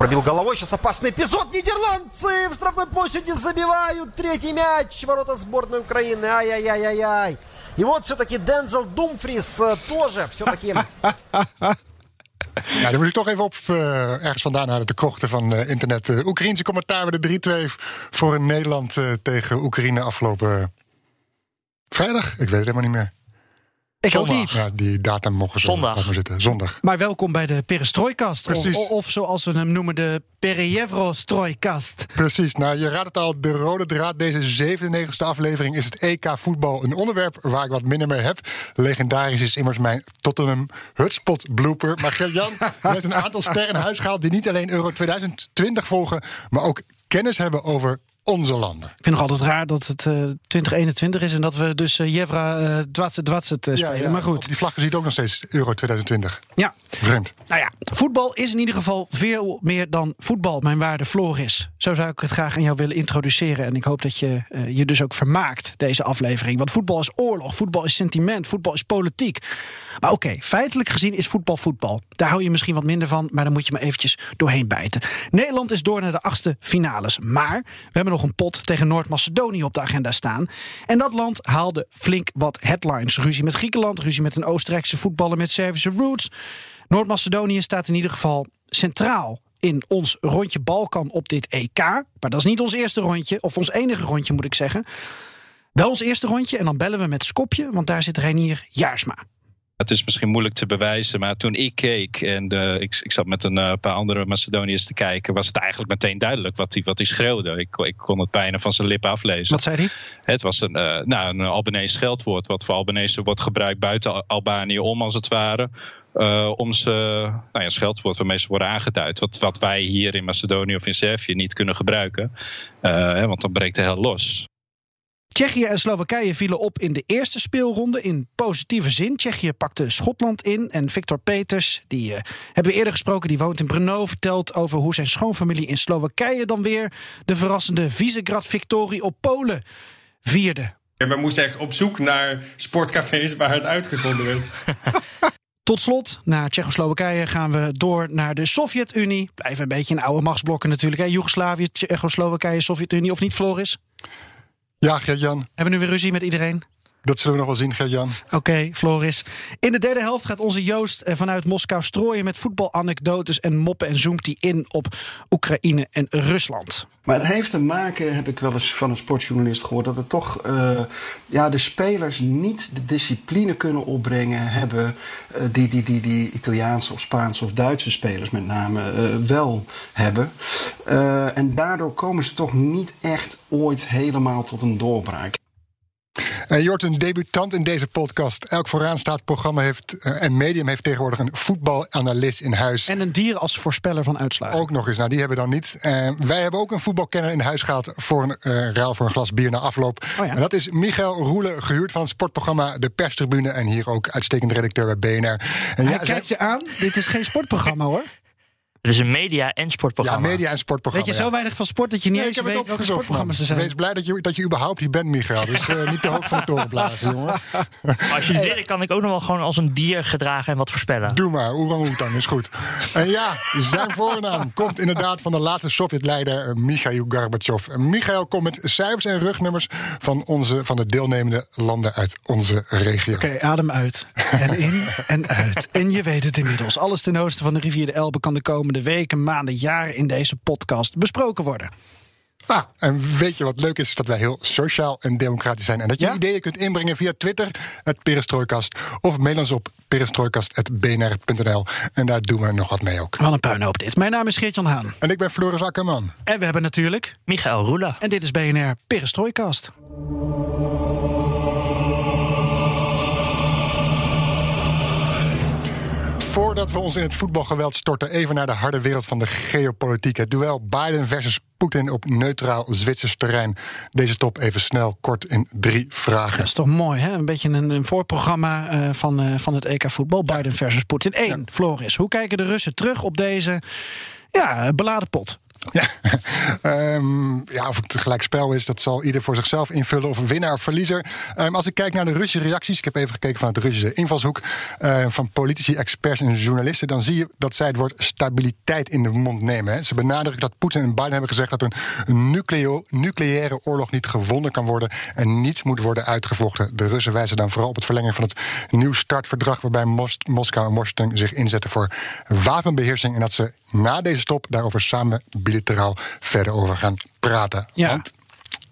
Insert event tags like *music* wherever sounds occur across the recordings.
Пробил головой, сейчас опасный эпизод. Нидерландцы в штрафной площади забивают третий мяч. Ворота сборной Украины. Ай-яй-яй-яй-яй. И вот все-таки Дензел Думфрис э, тоже все-таки... Ja, dan moet ik toch even op uh, ergens vandaan halen de krochten van uh, internet. Uh, Oekraïense commentaar bij de 3-2 voor Nederland tegen Oekraïne afgelopen vrijdag. Ik weet het helemaal niet meer. Ik ook niet. Ja, die datum mogen Zondag. zitten. Zondag. Maar welkom bij de Perestrooikast. Precies. Of, of zoals we hem noemen, de Perejevro-strooikast. Precies. Nou, je raadt het al, de rode draad deze 97e aflevering is het EK voetbal. Een onderwerp waar ik wat minder mee heb. Legendarisch is immers mijn Tottenham Hutspot blooper. Maar Gert-Jan *laughs* heeft een aantal sterren in huis gehaald... die niet alleen Euro 2020 volgen, maar ook kennis hebben over onze landen. Ik vind nog altijd raar dat het uh, 2021 is en dat we dus uh, Jevra uh, Dwatset Dwatset uh, spelen. Ja, ja, maar goed. Op die vlaggen ziet ook nog steeds Euro 2020. Ja. Vreemd. Nou ja, voetbal is in ieder geval veel meer dan voetbal, mijn waarde Floris. Zo zou ik het graag aan jou willen introduceren. En ik hoop dat je je dus ook vermaakt, deze aflevering. Want voetbal is oorlog, voetbal is sentiment, voetbal is politiek. Maar oké, okay, feitelijk gezien is voetbal voetbal. Daar hou je misschien wat minder van, maar dan moet je maar eventjes doorheen bijten. Nederland is door naar de achtste finales. Maar we hebben nog een pot tegen Noord-Macedonië op de agenda staan. En dat land haalde flink wat headlines. Ruzie met Griekenland, ruzie met een Oostenrijkse voetballer met Servische roots. Noord-Macedonië staat in ieder geval centraal in ons rondje Balkan op dit EK. Maar dat is niet ons eerste rondje, of ons enige rondje moet ik zeggen. Wel ons eerste rondje en dan bellen we met Skopje, want daar zit Reinier Jaarsma. Het is misschien moeilijk te bewijzen, maar toen ik keek en uh, ik, ik zat met een uh, paar andere Macedoniërs te kijken, was het eigenlijk meteen duidelijk wat hij wat die schreeuwde. Ik, ik kon het bijna van zijn lippen aflezen. Wat zei hij? Het was een, uh, nou, een Albanese scheldwoord, wat voor Albanese wordt gebruikt buiten Albanië om, als het ware. Uh, om ze, nou ja, scheldwoord waarmee ze worden aangeduid. Wat, wat wij hier in Macedonië of in Servië niet kunnen gebruiken. Uh, want dan breekt het heel los. Tsjechië en Slowakije vielen op in de eerste speelronde in positieve zin. Tsjechië pakte Schotland in en Victor Peters, die uh, hebben we eerder gesproken, die woont in Brno, vertelt over hoe zijn schoonfamilie in Slowakije dan weer de verrassende Visegrad-victorie op Polen vierde. We moesten echt op zoek naar sportcafés waar het uitgezonden werd. *laughs* Tot slot, na Tsjechoslowakije gaan we door naar de Sovjet-Unie. Blijven een beetje in oude machtsblokken natuurlijk. Hè? Joegoslavië, Tsjechoslowakije, Sovjet-Unie of niet, Floris? Ja, Gert-Jan. Hebben we nu weer ruzie met iedereen? Dat zullen we nog wel zien, Gert-Jan. Oké, okay, Floris. In de derde helft gaat onze Joost vanuit Moskou strooien met voetbalanekdotes en moppen en zoomt hij in op Oekraïne en Rusland. Maar het heeft te maken, heb ik wel eens van een sportjournalist gehoord, dat het toch uh, ja, de spelers niet de discipline kunnen opbrengen hebben uh, die, die, die, die Italiaanse of Spaanse of Duitse spelers met name uh, wel hebben. en daardoor komen ze toch niet echt ooit helemaal tot een doorbraak. Hoort een debutant in deze podcast. Elk vooraanstaand programma heeft uh, en medium heeft tegenwoordig een voetbalanalist in huis. En een dier als voorspeller van uitslagen. Ook nog eens, nou die hebben we dan niet. Uh, wij hebben ook een voetbalkenner in huis gehaald voor een uh, ruil voor een glas bier na afloop. Oh ja. En dat is Michael Roelen, gehuurd van het sportprogramma De Perstribune. En hier ook uitstekend redacteur bij BNR. En Hij ja, kijkt je aan, dit is geen sportprogramma hoor. *laughs* Het is een media- en sportprogramma. Ja, media- en sportprogramma. Weet je zo ja. weinig van sport dat je niet Nee, eens ik heb weet welke sportprogramma's er zijn? Wees blij dat je, dat je überhaupt hier bent, Michael. Dus uh, niet te hoog van de toren blazen, jongen. Maar *laughs* als jullie willen, kan ik ook nog wel gewoon als een dier gedragen en wat voorspellen. Doe maar, orang-oetan is goed. En ja, zijn voornaam komt inderdaad van de laatste Sovjet-leider Mikhail Gorbachev. Michail komt met cijfers en rugnummers van, onze, van de deelnemende landen uit onze regio. Oké, okay, adem uit. En in en uit. En je weet het inmiddels. Alles ten oosten van de rivier de Elbe kan de komende weken, maanden, jaren in deze podcast besproken worden. Ah, en weet je wat leuk is? Dat wij heel sociaal en democratisch zijn. En dat je Ja? ideeën kunt inbrengen via Twitter, het Perestrooikast. Of mail ons op perestrooikast.bnr.nl. En daar doen we nog wat mee ook. Wat een puinhoop dit. Mijn naam is Geert-Jan Haan. En ik ben Floris Akkerman. En we hebben natuurlijk... Michael Roela. En dit is BNR Perestrooikast. Voordat we ons in het voetbalgeweld storten, even naar de harde wereld van de geopolitiek. Het duel Biden versus Poetin op neutraal Zwitsers terrein. Deze top even snel, kort in drie vragen. Dat is toch mooi, hè? Een beetje een, een voorprogramma eh, van, eh, van het EK voetbal. Biden versus Poetin. Eén, Floris. Hoe kijken de Russen terug op deze ja, beladen pot? Ja. *laughs* Ehm, ja, of het gelijk spel is, dat zal ieder voor zichzelf invullen. Of winnaar of verliezer. Ehm, als ik kijk naar de Russische reacties, ik heb even gekeken vanuit de Russische invalshoek. eh, van politici, experts en journalisten. dan zie je dat zij het woord stabiliteit in de mond nemen. Hè. Ze benadrukken dat Poetin en Biden hebben gezegd dat een, nucleo- nucleaire oorlog niet gewonnen kan worden. en niet moet worden uitgevochten. De Russen wijzen dan vooral op het verlengen van het nieuw startverdrag. waarbij Mos- Moskou en Washington zich inzetten voor wapenbeheersing. en dat ze na deze stop daarover samen bilateraal verder over gaan praten. Ja. Want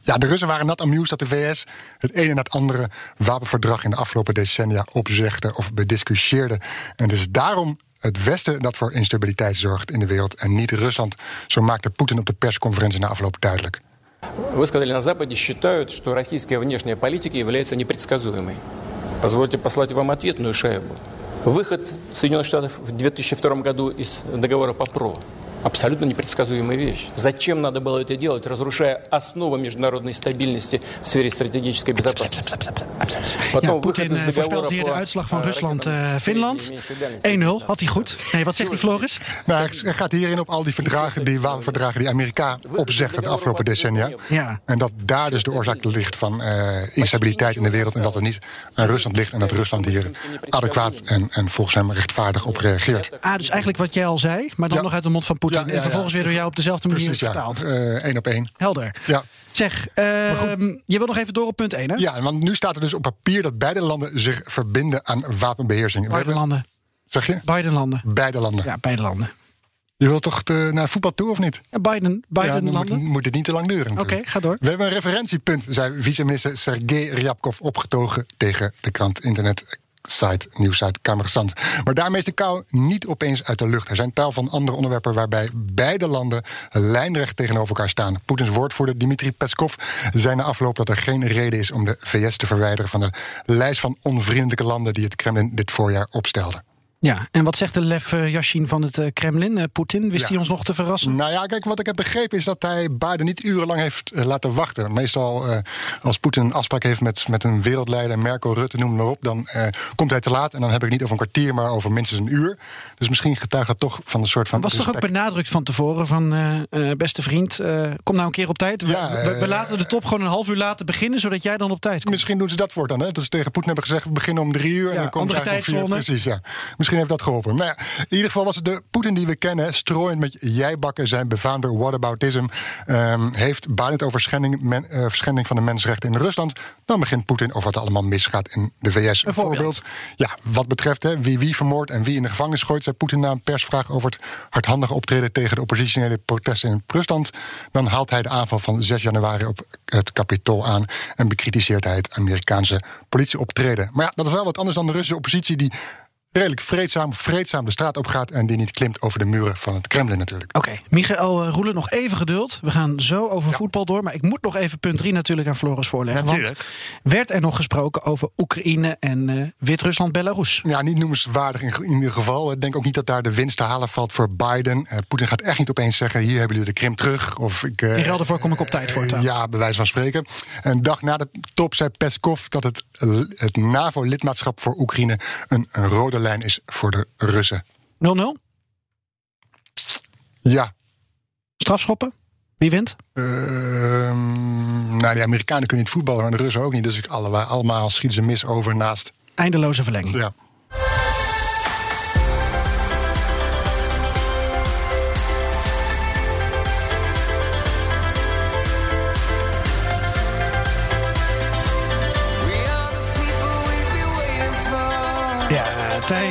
ja, de Russen waren nat amused dat de VS het ene na het andere wapenverdrag in de afgelopen decennia opzegde of bediscussieerde. En dus daarom het Westen dat voor instabiliteit zorgt in de wereld en niet Rusland. Zo maakte Poetin op de persconferentie na afloop duidelijk. Вы сказали, на Западе считают, что российская внешняя политика является непредсказуемой. Позвольте послать вам ответную шайбу. Выход Соединенных Штатов в 2002 году из договора по ПРО абсолютно непредсказуемая вещь. Зачем надо было это делать, разрушая основы международной стабильности в сфере стратегической безопасности? Ja, Потом выход Poetin из eh, договора voorspelt hier de по, uitslag van э, Rusland-Finland. ракетам 1-0, had hij goed. Nee, wat zegt die Floris? Nou, hij gaat hierin op al die verdragen, die wapenverdragen die Amerika opzegde de afgelopen decennia. Ja. En dat daar dus de oorzaak ligt van eh, instabiliteit in de wereld. En dat het niet aan Rusland ligt. En dat Rusland hier adequaat en, en volgens hem rechtvaardig op reageert. Ah, dus eigenlijk wat jij al zei, maar dan Ja. nog uit de mond van Poetin. Ja, en vervolgens weer door jou op dezelfde manier Precies, vertaald. Eén op één. Helder. Ja. Zeg, ehm, je wil nog even door op punt 1, hè? ja, want nu staat er dus op papier dat beide landen zich verbinden aan wapenbeheersing. Beide landen. Zeg je? Beide landen. Beide landen. Ja, beide landen. Je wilt toch te- naar voetbal toe of niet? Ja, Biden, ja, dan landen. Moet, moet het niet te lang duren. Oké, ga door. We hebben een referentiepunt, zei vice-minister Sergej Ryabkov opgetogen tegen de krant internet. Site, nieuwsite Kamersant. Maar daarmee is de kou niet opeens uit de lucht. Er zijn tal van andere onderwerpen waarbij beide landen lijnrecht tegenover elkaar staan. Poetins woordvoerder Dmitri Peskov zei na afloop dat er geen reden is om de VS te verwijderen van de lijst van onvriendelijke landen die het Kremlin dit voorjaar opstelde. Ja, en wat zegt de Lev eh, Yashin van het eh, Kremlin? Eh, Poetin, wist Ja. hij ons nog te verrassen? Nou ja, kijk, wat ik heb begrepen is dat hij Biden niet urenlang heeft laten wachten. Meestal als Poetin een afspraak heeft met, met een wereldleider, Merkel, Rutte, noem maar op, dan komt hij te laat. En dan heb ik het niet over een kwartier, maar over minstens een uur. Dus misschien getuigt dat toch van een soort van. Was toch ook benadrukt van tevoren van beste vriend, kom nou een keer op tijd. We, Ja, we, we laten de top gewoon een half uur laten beginnen, zodat jij dan op tijd komt. Misschien doen ze dat voor dan. Hè? Dat ze tegen Poetin hebben gezegd: we beginnen om drie uur. Ja, en dan komt andere tijdzone. Precies, ja. Misschien heeft dat geholpen. Nou ja, in ieder geval was het de Poetin die we kennen, strooiend met jijbakken, zijn befaamde whataboutism. ehm, heeft het over schending, men- eh, schending van de mensenrechten in Rusland. Dan begint Poetin over wat er allemaal misgaat in de VS. Een voorbeeld. Ja, wat betreft hè, wie wie vermoordt en wie in de gevangenis gooit, zei Poetin na een persvraag over het hardhandige optreden tegen de oppositionele protesten in Rusland. Dan haalt hij de aanval van 6 januari op het Capitool aan en bekritiseert hij het Amerikaanse politieoptreden. Maar ja, dat is wel wat anders dan de Russische oppositie die redelijk vreedzaam, vreedzaam de straat op gaat en die niet klimt over de muren van het Kremlin natuurlijk. Oké, Michael eh, Roelen, nog even geduld. We gaan zo over voetbal door. Maar ik moet nog even punt 3 natuurlijk aan Floris voorleggen. Natuurlijk. Want werd er nog gesproken over Oekraïne en eh, Wit-Rusland-Belarus? Ja, niet noemenswaardig in, in ieder geval. Ik denk ook niet dat daar de winst te halen valt voor Biden. Eh, Poetin gaat echt niet opeens zeggen: hier hebben jullie de Krim terug. Of ik, eh, In ruil daarvoor kom ik op tijd voor het Ja, bij wijze van spreken. Een dag na de top zei Peskov dat het, het NAVO-lidmaatschap voor Oekraïne een, een rode lijn is voor de Russen. 0-0? Ja. Strafschoppen? Wie wint? Ehm, nou, die Amerikanen kunnen niet voetballen, maar de Russen ook niet. Dus ik, allemaal, allemaal schieten ze mis over naast. Eindeloze verlenging. Ja.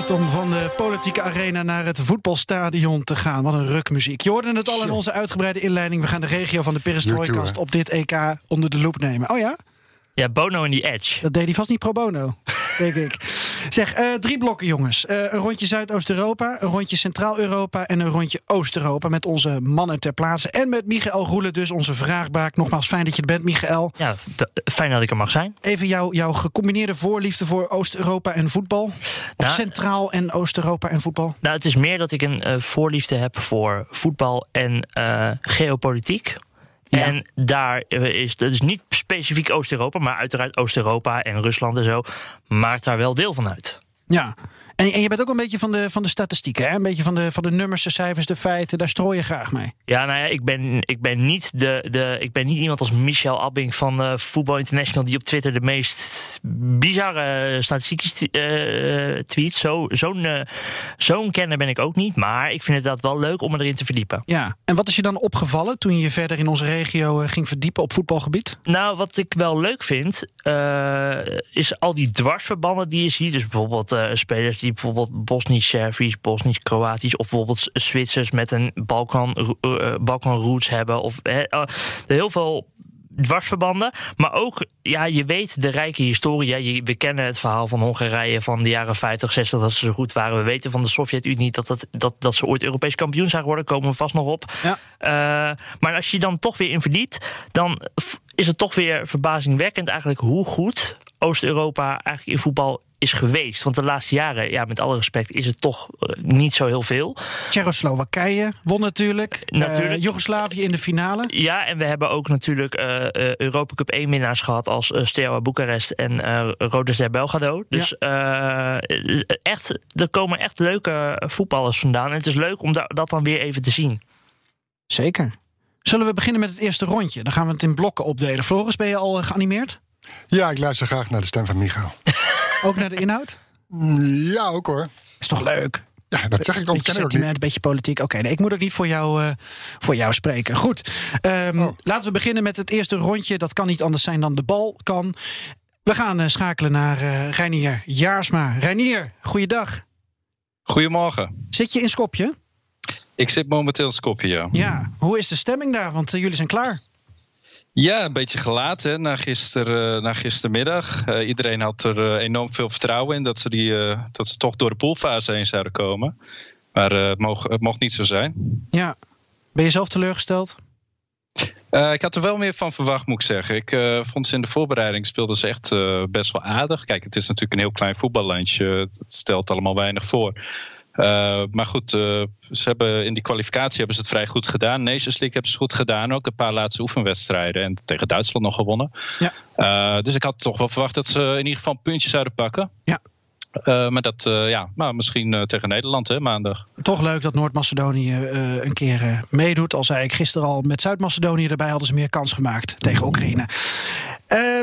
Tijd om van de politieke arena naar het voetbalstadion te gaan. Wat een rukmuziek. Je hoorde het al in onze uitgebreide inleiding. We gaan de regio van de Perestroikast op dit EK onder de loep nemen. Oh ja? Ja, Bono en die Edge. Dat deed hij vast niet pro bono. *laughs* denk ik. Zeg, eh, drie blokken jongens. Eh, een rondje Zuidoost-Europa, een rondje Centraal-Europa... en een rondje Oost-Europa met onze mannen ter plaatse. En met Michael Roelen dus, onze vraagbaak. Nogmaals, fijn dat je er bent, Michael. Ja, fijn dat ik er mag zijn. Even jouw jouw gecombineerde voorliefde voor Oost-Europa en voetbal? Of Nou, Centraal- en Oost-Europa en voetbal? Nou, het is meer dat ik een eh, voorliefde heb voor voetbal en geopolitiek. Ja. En daar eh, is, dat is niet specifiek Oost-Europa, maar uiteraard Oost-Europa en Rusland en zo maakt daar wel deel van uit. Ja. En, en je bent ook een beetje van de, van de statistieken, hè? Een beetje van de, van de nummers, de cijfers, de feiten. Daar strooi je graag mee. Ja, nou ja, ik ben, ik ben, niet, de, de, ik ben niet iemand als Michel Abbing van eh Voetbal International... die op Twitter de meest bizarre statistieken eh tweet. Zo, zo'n, eh, zo'n kenner ben ik ook niet. Maar ik vind het dat wel leuk om me erin te verdiepen. Ja. En wat is je dan opgevallen toen je je verder in onze regio eh, ging verdiepen op voetbalgebied? Nou, wat ik wel leuk vind, eh, is al die dwarsverbanden die je ziet. Dus bijvoorbeeld eh, spelers die bijvoorbeeld Bosnisch-Servisch, Bosnisch-Kroatisch... of bijvoorbeeld Zwitsers met een Balkan, eh, Balkan roots hebben. Of eh, eh, heel veel dwarsverbanden. Maar ook, ja, je weet de rijke historie. Ja, je- we kennen het verhaal van Hongarije van de jaren 50, 60... dat ze zo goed waren. We weten van de Sovjet-Unie dat, dat, dat, dat ze ooit Europees kampioen zijn geworden. Komen we vast nog op. Ja. Eh, maar als je dan toch weer in verdiept, dan is het toch weer verbazingwekkend eigenlijk hoe goed Oost-Europa eigenlijk in voetbal is geweest. Want de laatste jaren, ja, met alle respect, is het toch eh, niet zo heel veel. Tsjechoslowakije won natuurlijk. Natuurlijk. Eh, Joegoslavië in de finale. Ja, en we hebben ook natuurlijk eh eh, Europa Cup 1 winnaars gehad als uh, Steaua Boekarest en eh Rode Ster Belgrado. Dus eh, echt, er komen echt leuke voetballers vandaan. En het is leuk om da- dat dan weer even te zien. Zeker. Zullen we beginnen met het eerste rondje? Dan gaan we het in blokken opdelen. Floris, ben je al eh, geanimeerd? Ja, ik luister graag naar de stem van Michael. *laughs* Ook naar de inhoud? Mm, Ja, ook hoor. Is toch leuk? Ja, dat zeg ik Ken ik ook niet. een beetje politiek. Oké, nee, ik moet ook niet voor jou, eh, voor jou spreken. Goed, ehm, Oh. laten we beginnen met het eerste rondje. Dat kan niet anders zijn dan de bal kan. We gaan eh, schakelen naar eh Reinier Jaarsma. Reinier, goeiedag. Goedemorgen. Zit je in Skopje? Ik zit momenteel in Skopje, ja. Ja. Hoe is de stemming daar? Want jullie zijn klaar. Ja, een beetje gelaten hè, na, gister, eh, na gistermiddag. Eh, iedereen had er eh, enorm veel vertrouwen in dat ze, die, dat ze toch door de poolfase heen zouden komen. Maar het, mocht, het mocht niet zo zijn. Ja. Ben je zelf teleurgesteld? Ik had er wel meer van verwacht, moet ik zeggen. Ik vond ze in de voorbereiding speelden ze echt best wel aardig. Kijk, het is natuurlijk een heel klein voetballandje. Het stelt allemaal weinig voor. Eh, maar goed, eh, ze hebben in die kwalificatie hebben ze het vrij goed gedaan. Nations League hebben ze goed gedaan. Ook een paar laatste oefenwedstrijden. En tegen Duitsland nog gewonnen. Ja. Eh, dus ik had toch wel verwacht dat ze in ieder geval een puntje zouden pakken. Ja. Maar dat, ja, maar misschien tegen Nederland hè, maandag. Toch leuk dat Noord-Macedonië een keer meedoet. Al zei ik gisteren al, met Zuid-Macedonië erbij hadden ze meer kans gemaakt tegen Oekraïne. Eh,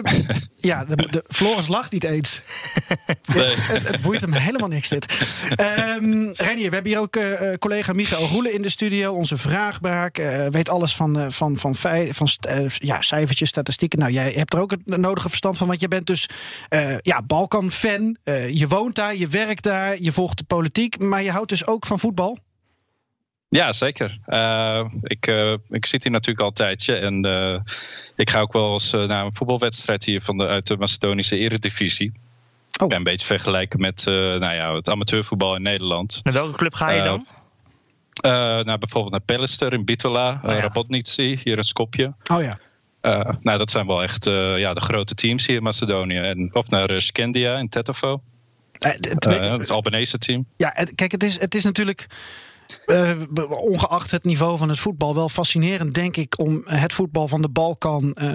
ja, de, de, Floris lacht niet eens. *laughs* het, het boeit hem helemaal niks dit. Ehm Reinier, we hebben hier ook eh, eh, collega Michael Roelen in de studio. Onze vraagbaak. weet alles van, van, van, van ja, cijfertjes, statistieken. Nou, jij hebt er ook het nodige verstand van. Want je bent dus ja, Balkan-fan. Je woont daar, je werkt daar, je volgt de politiek. Maar je houdt dus ook van voetbal. Ja, zeker. Ik, ik zit hier natuurlijk al een tijdje. En ik ga ook wel eens eh, naar een voetbalwedstrijd hier van de, uit de Macedonische Eredivisie. Oh. Ik ben een beetje vergelijken met eh, nou ja, het amateurvoetbal in Nederland. Naar welke club ga je Eh, dan? Eh, nou, bijvoorbeeld naar Pelister in Bitola, Oh ja. uh, Rabotnici hier in Skopje. Oh ja. Eh, nou, dat zijn wel echt eh, ja, de grote teams hier in Macedonië. En, of naar eh, Scandia in Tetovo. Het Albanese team. Ja, kijk, het is, het is natuurlijk. Eh, ongeacht het niveau van het voetbal, wel fascinerend, denk ik, om het voetbal van de Balkan eh,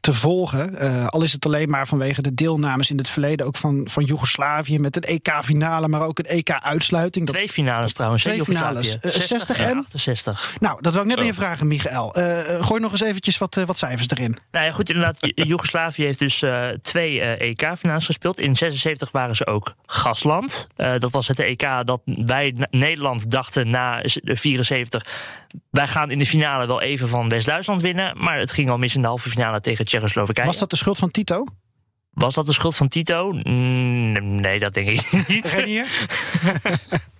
te volgen. Eh, al is het alleen maar vanwege de deelnames in het verleden, ook van, van Joegoslavië met een EK-finale, maar ook een EK-uitsluiting. Twee finales trouwens. Twee finales. Joegoslavië. Eh, 60 en en? 68. Nou, dat wil ik net aan je vragen, Michael. Eh, gooi nog eens eventjes wat, wat cijfers erin. Nou ja, goed, inderdaad. Jo- *laughs* Joegoslavië heeft dus eh, twee EK-finales gespeeld. In 76 waren ze ook gastland. Eh, dat was het EK dat wij, Nederland, dachten na s- de 74... wij gaan in de finale wel even van West-Duitsland winnen. Maar het ging al mis in de halve finale tegen Tsjechoslowakije. Was dat de schuld van Tito? Was dat de schuld van Tito? Mm, nee, dat denk ik *laughs* niet. Renier? *laughs*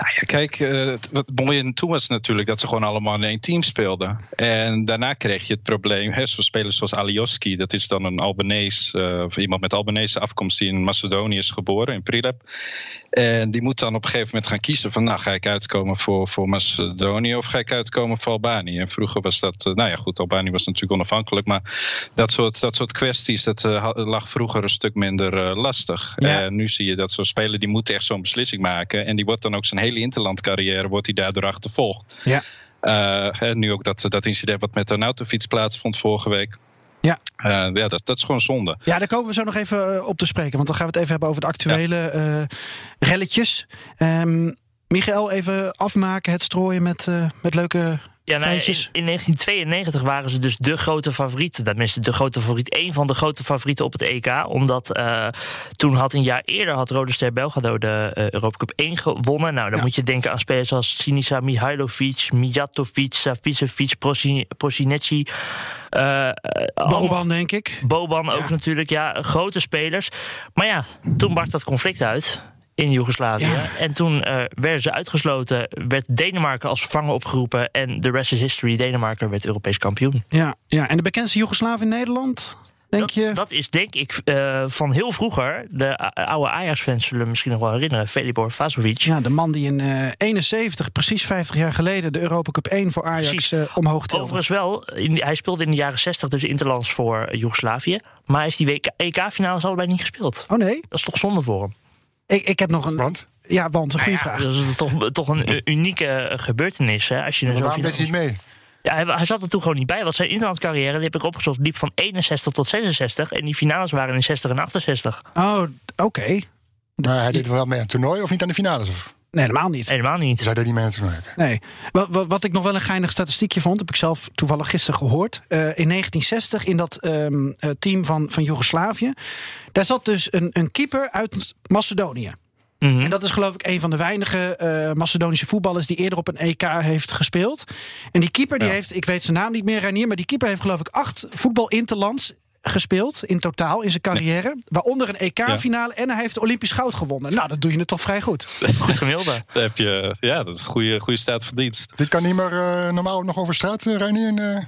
Nou Kijk, uh, wat mooi toen was natuurlijk dat ze gewoon allemaal in één team speelden. En daarna kreeg je het probleem, hè, zo spelers zoals Alioski, dat is dan een Albanees, uh, iemand met Albanese afkomst die in Macedonië is geboren, in Prilep. En die moet dan op een gegeven moment gaan kiezen van, nou ga ik uitkomen voor, voor Macedonië of ga ik uitkomen voor Albanië? En vroeger was dat, uh, nou ja goed, Albanië was natuurlijk onafhankelijk, maar dat soort, dat soort kwesties, dat lag vroeger een stuk minder lastig. Ja. En nu zie je dat zo'n speler, die moet echt zo'n beslissing maken en die wordt dan ook zijn hele interlandcarrière wordt hij daardoor achtervolgd. Ja. Uh, nu ook dat, dat incident wat met de autofiets plaatsvond vorige week. Ja. Uh, ja, dat, dat is gewoon zonde. Ja, daar komen we zo nog even eh, op te spreken. Want dan gaan we het even hebben over de actuele ja. uh, relletjes. Um, Michael, even afmaken, het strooien met, uh, met leuke ja, nou, in, in, 1992 waren ze dus de grote favoriet. Tenminste, de grote favoriet. Een van de grote favorieten op het EK. Omdat uh, toen had een jaar eerder had Rode Ster Belgrado de uh, Europa Cup 1 gewonnen. Nou, dan ja. moet je denken aan spelers als Sinisa Mihailovic, Mijatovic, Savicevic, Prosinecci. Uh, Boban, denk ik. Boban ook ja. natuurlijk, ja, grote spelers. Maar ja, toen brak dat conflict uit in Joegoslavië. Ja. En toen uh, werden ze uitgesloten, werd Denemarken als vervanger opgeroepen en de rest is history. Denemarken werd Europees kampioen. Ja, ja. en de bekendste Joegoslaaf in Nederland? Denk dat, je? dat is denk ik uh, van heel vroeger. De oude Ajax-fans zullen misschien nog wel herinneren. Velibor Vazovic. Ja, de man die in uh, 71, precies 50 jaar geleden... de Europa Cup 1 voor Ajax uh, omhoog tilde. Overigens wel. In, hij speelde in de jaren 60 dus interlands voor Joegoslavië. Maar hij heeft die EK-finales allebei niet gespeeld. Oh nee? Dat is toch zonde voor hem? Ik, ik heb nog een. Want? Ja, want een goede ja, vraag. Dat is toch, toch een unieke gebeurtenis. Hè, als je maar waarom deed je niet mee? Ja, hij, hij, zat er toen gewoon niet bij. Want zijn interlandcarrière, die heb ik opgezocht, liep van 61 tot 66. En die finales waren in 60 en 68. Oh, oké. Okay. Maar hij deed wel mee aan het toernooi of niet aan de finales? Of? Nee, helemaal niet. Helemaal niet. Hij deed niet mee aan het toernooi? Nee. Wat, wat, wat, ik nog wel een geinig statistiekje vond, heb ik zelf toevallig gisteren gehoord. Uh, in 1960, in dat um, team van, van Joegoslavië, daar zat dus een, een keeper uit Macedonië. Mm -hmm. En dat is geloof ik een van de weinige uh, Macedonische voetballers die eerder op een EK heeft gespeeld. En die keeper, die ja. heeft, ik weet zijn naam niet meer, Reinier, maar die keeper heeft geloof ik acht voetbal-interlands gespeeld in totaal in zijn carrière. Nee. Waaronder een EK-finale ja. en hij heeft Olympisch goud gewonnen. Nou, dat doe je het toch vrij goed. *laughs* Goed gemiddelde. heb je, ja, dat is een goede, goede staat van dienst. Dit kan niet meer uh, normaal nog over straat, uh, Reinier. Uh...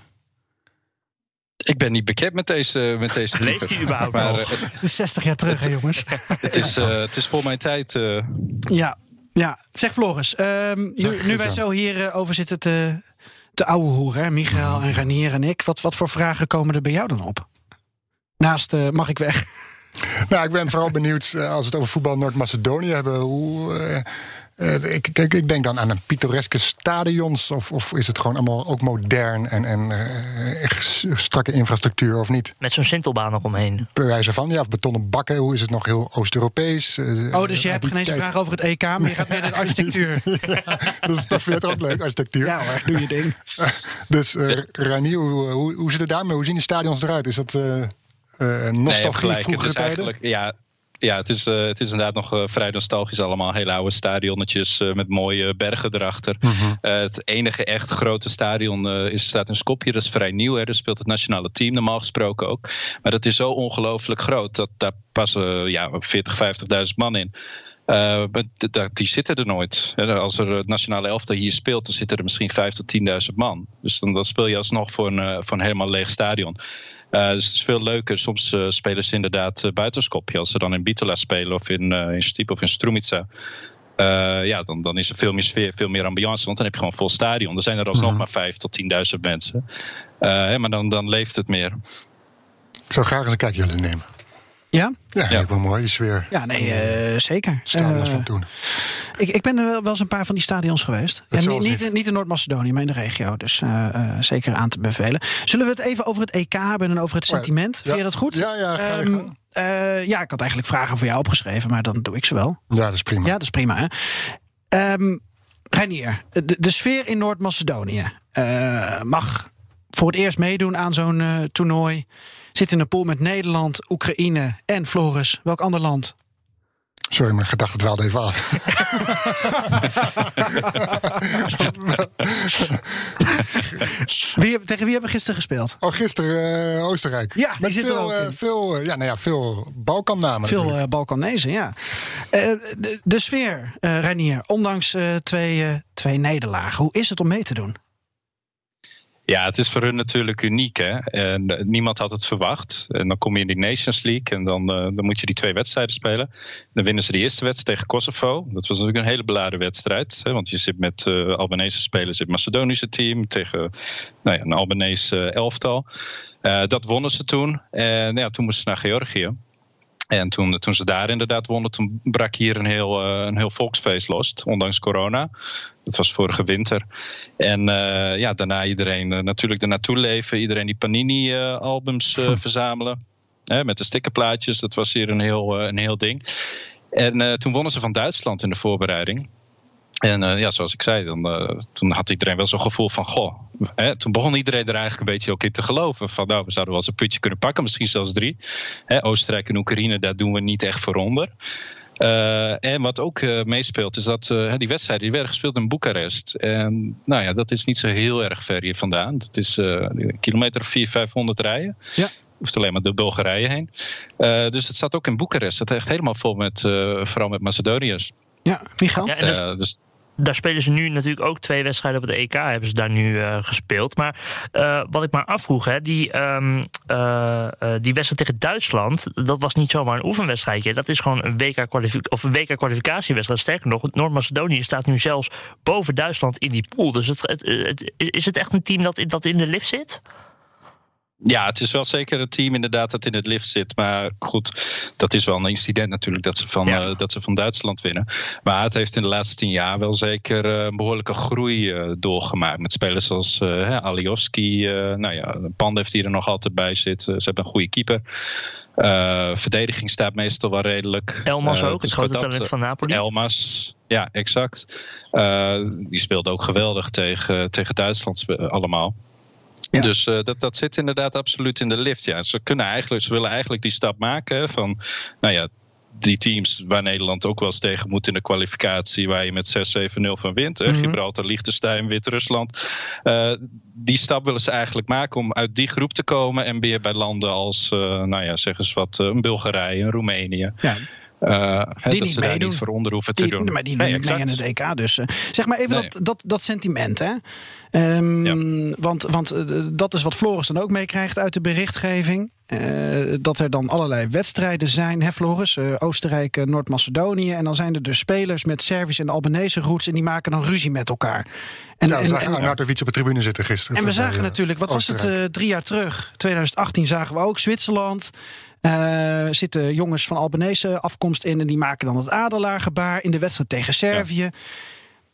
Ik ben niet bekend met deze met deze Leeft hij überhaupt maar, nog? Uh, 60 jaar terug, hè, jongens. het, is, uh, het is voor mijn tijd. Uh... Ja, ja. Zeg Floris, um, nu, nu wij zo hier over zitten te, te ouwe hoeren, Michael en Ranier en ik, wat, wat voor vragen komen er bij jou dan op? Naast mag ik weg? *laughs* Nou, ik ben vooral benieuwd als we het over voetbal Noord-Macedonië hebben. Hoe, uh, ik, ik, ik, denk dan aan een pittoreske stadions. Of, of is het gewoon allemaal ook modern en, en uh, strakke infrastructuur of niet? Met zo'n sintelbaan nog omheen. Per wijze van, ja, of betonnen bakken. Hoe is het nog heel Oost-Europees? Uh, oh, dus je hebt geen eens vraag over het EK, maar je gaat meer naar de *laughs* architectuur. *laughs* ja, dus dat vind je ook leuk, architectuur. Ja hoor, doe je ding. dus uh, Ranier, hoe, hoe, hoe zit het daarmee? Hoe zien de stadions eruit? Is dat nostalgie nee, Het is eigenlijk, ja, ja, het is, uh, het is inderdaad nog uh, vrij nostalgisch allemaal. Hele oude stadionnetjes uh, met mooie bergen erachter. Mhm. Mm -hmm. het enige echt grote stadion is, staat in Skopje. Dat is vrij nieuw. Hè. Daar speelt het nationale team normaal gesproken ook. Maar dat is zo ongelooflijk groot. Dat daar passen ja, 40, 50.000 man in. Uh, die zitten er nooit. Als er het nationale elftal hier speelt, dan zitten er misschien 5.000 tot 10.000 man. Dus dan, dan speel je alsnog voor een, voor een helemaal leeg stadion. Uh, dus het is veel leuker. Soms uh, spelen ze inderdaad uh, buiten Skopje. Als ze dan in Bitola spelen of in, in Stip of in Strumica. ja, dan, dan is er veel meer sfeer, veel meer ambiance. Want dan heb je gewoon vol stadion. Er zijn er alsnog Mhm. maar 5.000 tot 10.000 mensen. Hè, maar dan, dan leeft het meer. Ik zou graag eens een kijkje willen nemen. Ja? Ja, lijkt me mooi, die sfeer. Ja, nee, eh, zeker. Stadions Eh, van toen. Ik, ik ben er wel eens een paar van die stadions geweest. Ja, niet, niet, in Noord-Macedonië, maar in de regio. Dus eh, eh, zeker aan te bevelen. Zullen we het even over het EK hebben en over het ja. sentiment? Vind je dat goed? Ja, ja, ga eh, ja, ik had eigenlijk vragen voor jou opgeschreven, maar dan doe ik ze wel. Ja, dat is prima. Ja, dat is prima. Hè? Reinier, de, de sfeer in Noord-Macedonië mag voor het eerst meedoen aan zo'n toernooi. Zit in een pool met Nederland, Oekraïne en Floris. Welk ander land? Sorry, mijn gedachten dwaalden even af. Wie, tegen wie hebben we gisteren gespeeld? Oh, gisteren eh, Oostenrijk. Ja, die Met zitten er veel, eh, in. veel, eh, ja, nou ja, veel Balkannamen. Veel natuurlijk. Balkanezen, ja. De, de sfeer, Reinier, ondanks twee, twee nederlagen. Hoe is het om mee te doen? Ja, het is voor hun natuurlijk uniek. Hè? En, eh, niemand had het verwacht. En dan kom je in die Nations League en dan, eh, dan moet je die twee wedstrijden spelen. Dan winnen ze de eerste wedstrijd tegen Kosovo. Dat was natuurlijk een hele beladen wedstrijd. Hè? Want je zit met eh, Albanese spelers in het Macedonische team tegen nou ja, een Albanese elftal. Dat wonnen ze toen. En ja, toen moesten ze naar Georgië. En toen, toen ze daar inderdaad wonnen, toen brak hier een heel, eh, een heel volksfeest los, ondanks corona. Dat was vorige winter. En eh, ja, daarna iedereen eh, natuurlijk er naartoe leven. Iedereen die Panini-albums verzamelen. Hè, met de stickerplaatjes, dat was hier een heel, een heel ding. En toen wonnen ze van Duitsland in de voorbereiding. En eh, ja, zoals ik zei, dan, eh, toen had iedereen wel zo'n gevoel van... Goh, hè, toen begon iedereen er eigenlijk een beetje ook in te geloven. Van nou, we zouden wel eens een putje kunnen pakken, misschien zelfs drie. Hè, Oostenrijk en Oekraïne, daar doen we niet echt voor onder. Eh, en wat ook meespeelt, is dat die wedstrijden die werden gespeeld in Boekarest. En nou ja, dat is niet zo heel erg ver hier vandaan. Dat is een kilometer of 400, 500 rijden. Ja. Hoeft alleen maar door Bulgarije heen. Dus het staat ook in Boekarest. Het echt helemaal vol met, vooral met Macedoniërs. Ja, Michael? Ja, en dus- Eh, dus Daar spelen ze nu natuurlijk ook twee wedstrijden op het EK. Hebben ze daar nu eh, gespeeld. Maar eh, wat ik maar afvroeg, hè, die, ehm, eh, eh, die wedstrijd tegen Duitsland. Dat was niet zomaar een oefenwedstrijdje. Dat is gewoon een WK, kwalific of een WK kwalificatiewedstrijd. Sterker nog, Noord-Macedonië staat nu zelfs boven Duitsland in die pool. Dus het, het, het- is het echt een team dat, dat in de lift zit? Ja, het is wel zeker een team inderdaad dat in het lift zit. Maar goed, dat is wel een incident natuurlijk dat ze van, Ja. eh, dat ze van Duitsland winnen. Maar het heeft in de laatste tien jaar wel zeker eh, een behoorlijke groei eh, doorgemaakt. Met spelers zoals hè, Alioski. nou ja, Pandev die er nog altijd bij zit. Ze hebben een goede keeper. Verdediging staat meestal wel redelijk. Elmas ook, het grote talent van Napoli. Elmas, ja, exact. Die speelde ook geweldig tegen, tegen Duitsland allemaal. Ja. Dus eh, dat, dat zit inderdaad absoluut in de lift. Ja. Ze, kunnen eigenlijk, ze willen eigenlijk die stap maken hè, van, nou ja, die teams waar Nederland ook wel eens tegen moet in de kwalificatie, waar je met 6-7-0 van wint. Mhm. Gibraltar, Liechtenstein, Wit-Rusland. Eh, die stap willen ze eigenlijk maken om uit die groep te komen en weer bij landen als, eh, nou ja, zeg eens wat, een Bulgarije, een Roemenië. Ja, eh, hè, dat niet ze daar niet voor onder hoeven te die, doen. maar die Nee, doen niet mee in het EK. Dus eh, zeg maar even Nee. dat, dat, dat sentiment, hè? Ehm, Want, want eh, dat is wat Floris dan ook meekrijgt uit de berichtgeving. Eh, dat er dan allerlei wedstrijden zijn, hè Floris? Eh, Oostenrijk, Noord-Macedonië. En dan zijn er dus spelers met Servische en Albanese roots... en die maken dan ruzie met elkaar. En, ja, we en- zagen en- Arnautovic op de tribune zitten gisteren. en we zagen natuurlijk, wat was het, drie jaar terug, 2018 zagen we ook Zwitserland. Eh, zitten jongens van Albanese afkomst in en die maken dan het adelaargebaar in de wedstrijd tegen Servië.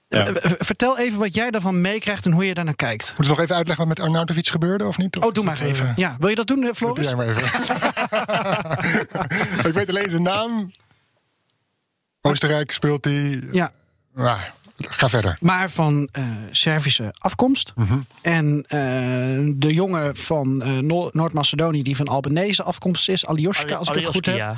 Ja. Eh, eh, Vertel even wat jij daarvan meekrijgt en hoe je daarnaar kijkt. Moeten we nog even uitleggen wat met Arnautovic gebeurde of niet? Of Oh, doe maar even. Ja, wil je dat doen, eh, Doe Floris? jij maar even. *laughs* ik weet alleen zijn naam. Oostenrijk speelt hij. Ja, Nou, ga verder. maar van eh, Servische afkomst. Mhm. En eh, de jongen van eh, Noor- Noord-Macedonië, die van Albanese afkomst is, Alioska, als ik het goed heb. ja.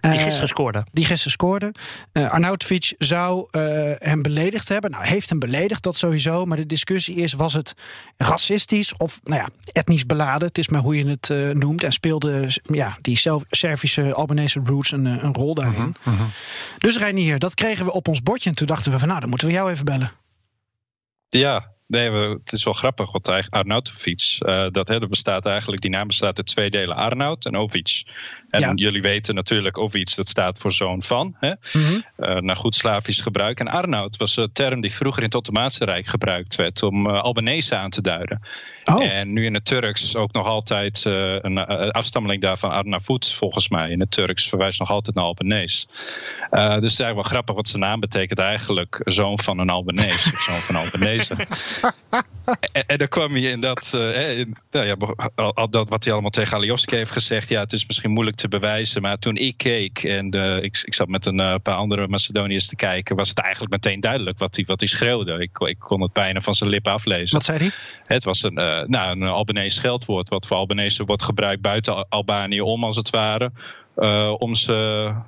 Die Eh, gisteren scoorde. Die gisteren scoorde. Eh Arnautovic zou eh, hem beledigd hebben. Nou, heeft hem beledigd, dat sowieso. Maar de discussie is, was het racistisch of nou ja, etnisch beladen? Het is maar hoe je het eh, noemt. En speelde ja, die zelf, Servische Albanese roots een, een rol daarin. Dus Reinier, dat kregen we op ons bordje. En toen dachten we van, nou, dan moeten we jou even bellen. Ja, nee, het is wel grappig, want eigenlijk Arnautovic, eh dat hè, bestaat eigenlijk, die naam bestaat uit twee delen, Arnaut en Ovic. En Ja. jullie weten natuurlijk, Ovic, dat staat voor zoon van, hè, Mhm. eh, naar goed Slavisch gebruik. En Arnaut was een term die vroeger in het Ottomaanse Rijk gebruikt werd om eh, Albanese aan te duiden. Oh, En nu in het Turks ook nog altijd een afstammeling daarvan, Arnavut, volgens mij. In het Turks verwijst nog altijd naar Albanees. Eh, dus het is eigenlijk wel grappig, want zijn naam betekent eigenlijk zoon van een Albanees. of zoon van een Albanese. *laughs* en, en dan kwam je in dat, eh, in, nou ja, al- dat wat hij allemaal tegen Alioski heeft gezegd. Ja, het is misschien moeilijk te bewijzen. Maar toen ik keek en eh, ik, ik zat met een eh, paar andere Macedoniërs te kijken, was het eigenlijk meteen duidelijk wat hij, wat hij schreeuwde. Ik, ik kon het bijna van zijn lippen aflezen. wat zei hij? Het was een, nou, een Albanese scheldwoord, wat voor Albanese wordt gebruikt buiten Al- Albanië om, als het ware. Uh, om ze,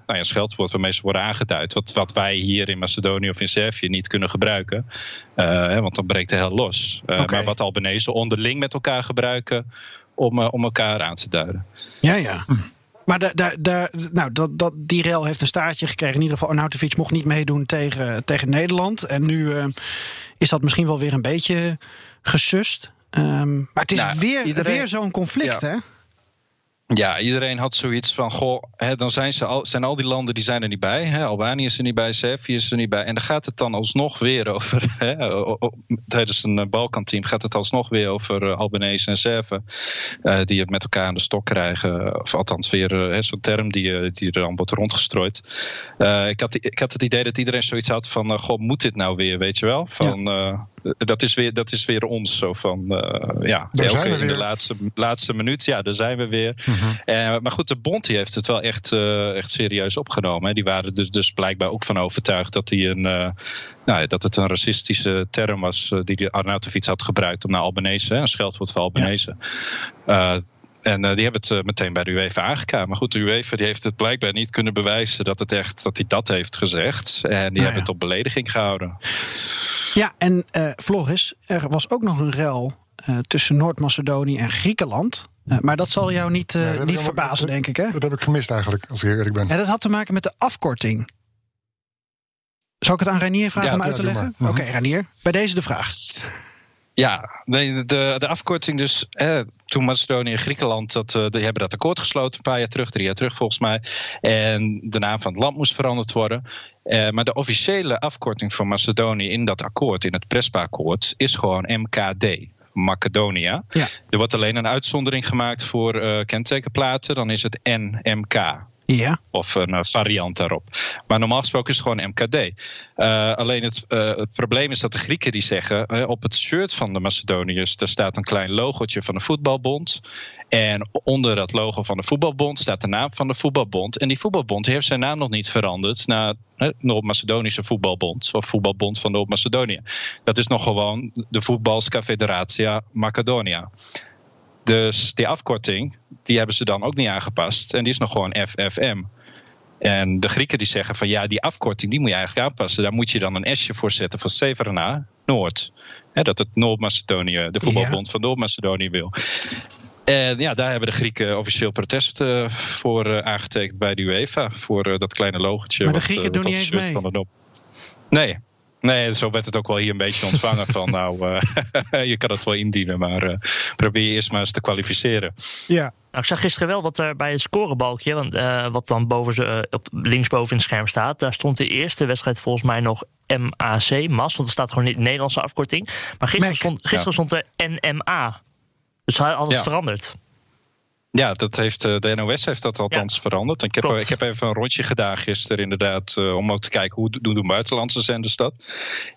nou ja, scheldwoord waarmee ze worden aangeduid. Wat, wat wij hier in Macedonië of in Servië niet kunnen gebruiken. Uh, want dan breekt het heel los. Uh, okay. Maar wat Albanese onderling met elkaar gebruiken om, om elkaar aan te duiden. Ja, ja. Maar de, de, de, nou, dat, dat, die rel heeft een staartje gekregen. In ieder geval, Arnautovic mocht niet meedoen tegen, tegen Nederland. En nu is dat misschien wel weer een beetje gesust. Um, maar het is nou, weer, iedereen, weer zo'n conflict, ja. hè? Ja, iedereen had zoiets van: goh, hè, dan zijn, ze al, zijn al die landen die zijn er niet bij. Hè? Albanië is er niet bij, Servië is er niet bij. En dan gaat het dan alsnog weer over. *laughs* Hè, tijdens een Balkanteam gaat het alsnog weer over uh, Albanese en Serven. Uh, die het met elkaar aan de stok krijgen. Of althans, weer zo'n term die, die er dan wordt rondgestrooid. ik, had, ik had het idee dat iedereen zoiets had van: goh, moet dit nou weer, weet je wel? Van. Ja dat is weer, dat is weer ons. Zo van, uh, ja, elke in de laatste, laatste minuut. Ja, daar zijn we weer. -hmm. uh, maar goed, de Bond die heeft het wel echt, uh, echt serieus opgenomen. Hè. Die waren er dus blijkbaar ook van overtuigd dat, die een, nou, dat het een racistische term was. die de Arnautovic had gebruikt om naar Albanese, een scheldwoord voor Albanese. Ja. En uh, die hebben het uh, meteen bij de UEFA aangekaart. Maar goed, de UEFA die heeft het blijkbaar niet kunnen bewijzen dat, het echt, dat hij dat heeft gezegd. En die nou hebben ja. het op belediging gehouden. Ja, en uh, Floris, er was ook nog een rel tussen Noord-Macedonië en Griekenland. maar dat zal jou niet, niet verbazen, denk ik, hè? Dat heb ik gemist eigenlijk, als ik eerlijk ben. Ja, dat had te maken met de afkorting. Zal ik het aan Ranier vragen Ja, om uit te leggen? maar. Oké, Mhm. Ranier, bij deze de vraag. Ja, nee, de, de afkorting dus. Eh, toen Macedonië en Griekenland, dat, eh, die hebben dat akkoord gesloten een paar jaar terug, drie jaar terug volgens mij. En de naam van het land moest veranderd worden. Eh, maar de officiële afkorting van Macedonië in dat akkoord, in het Prespa-akkoord, is gewoon MKD. Macedonia. Er wordt alleen een uitzondering gemaakt voor eh, kentekenplaten. Dan is het NMK. Ja. Of een eh, variant daarop. Maar normaal gesproken is het gewoon MKD. Eh, alleen het, eh, het probleem is dat de Grieken die zeggen... op het shirt van de Macedoniërs... daar staat een klein logotje van de voetbalbond. En onder dat logo van de voetbalbond staat de naam van de voetbalbond. En die voetbalbond heeft zijn naam nog niet veranderd... naar eh, Noord-Macedonische voetbalbond. Of voetbalbond van Noord-Macedonië. Dat is nog gewoon de Voetbalska Federatia Macedonia. Dus die afkorting, die hebben ze dan ook niet aangepast. En die is nog gewoon FFM. En de Grieken die zeggen van ja, die afkorting die moet je eigenlijk aanpassen. Daar moet je dan een S'je voor zetten van Severna, Noord. Dat het Noord-Macedonië, de voetbalbond van Noord-Macedonië wil. En ja, daar hebben de Grieken officieel protest eh, voor eh, aangetekend bij de UEFA. Voor eh, dat kleine logotje. Maar de Grieken doen wat niet eens mee. van de Nee. Nee, zo werd het ook wel hier een beetje ontvangen van nou, eh, *laughs* je kan het wel indienen, maar eh, probeer je eerst maar eens te kwalificeren. Ja. Nou, ik zag gisteren wel dat er bij het scorebalkje, want, eh, wat dan boven ze, op, linksboven in het scherm staat, daar stond de eerste wedstrijd volgens mij nog MAC, MAS, want er staat gewoon niet de Nederlandse afkorting. Maar gisteren, stond, gisteren Ja. stond er NMA. Dus hij had het Ja. veranderd. Ja, dat heeft, eh, de NOS heeft dat althans veranderd. Ik heb, klopt. ik heb even een rondje gedaan gisteren inderdaad... eh, om ook te kijken hoe doen doen buitenlandse zenders dat.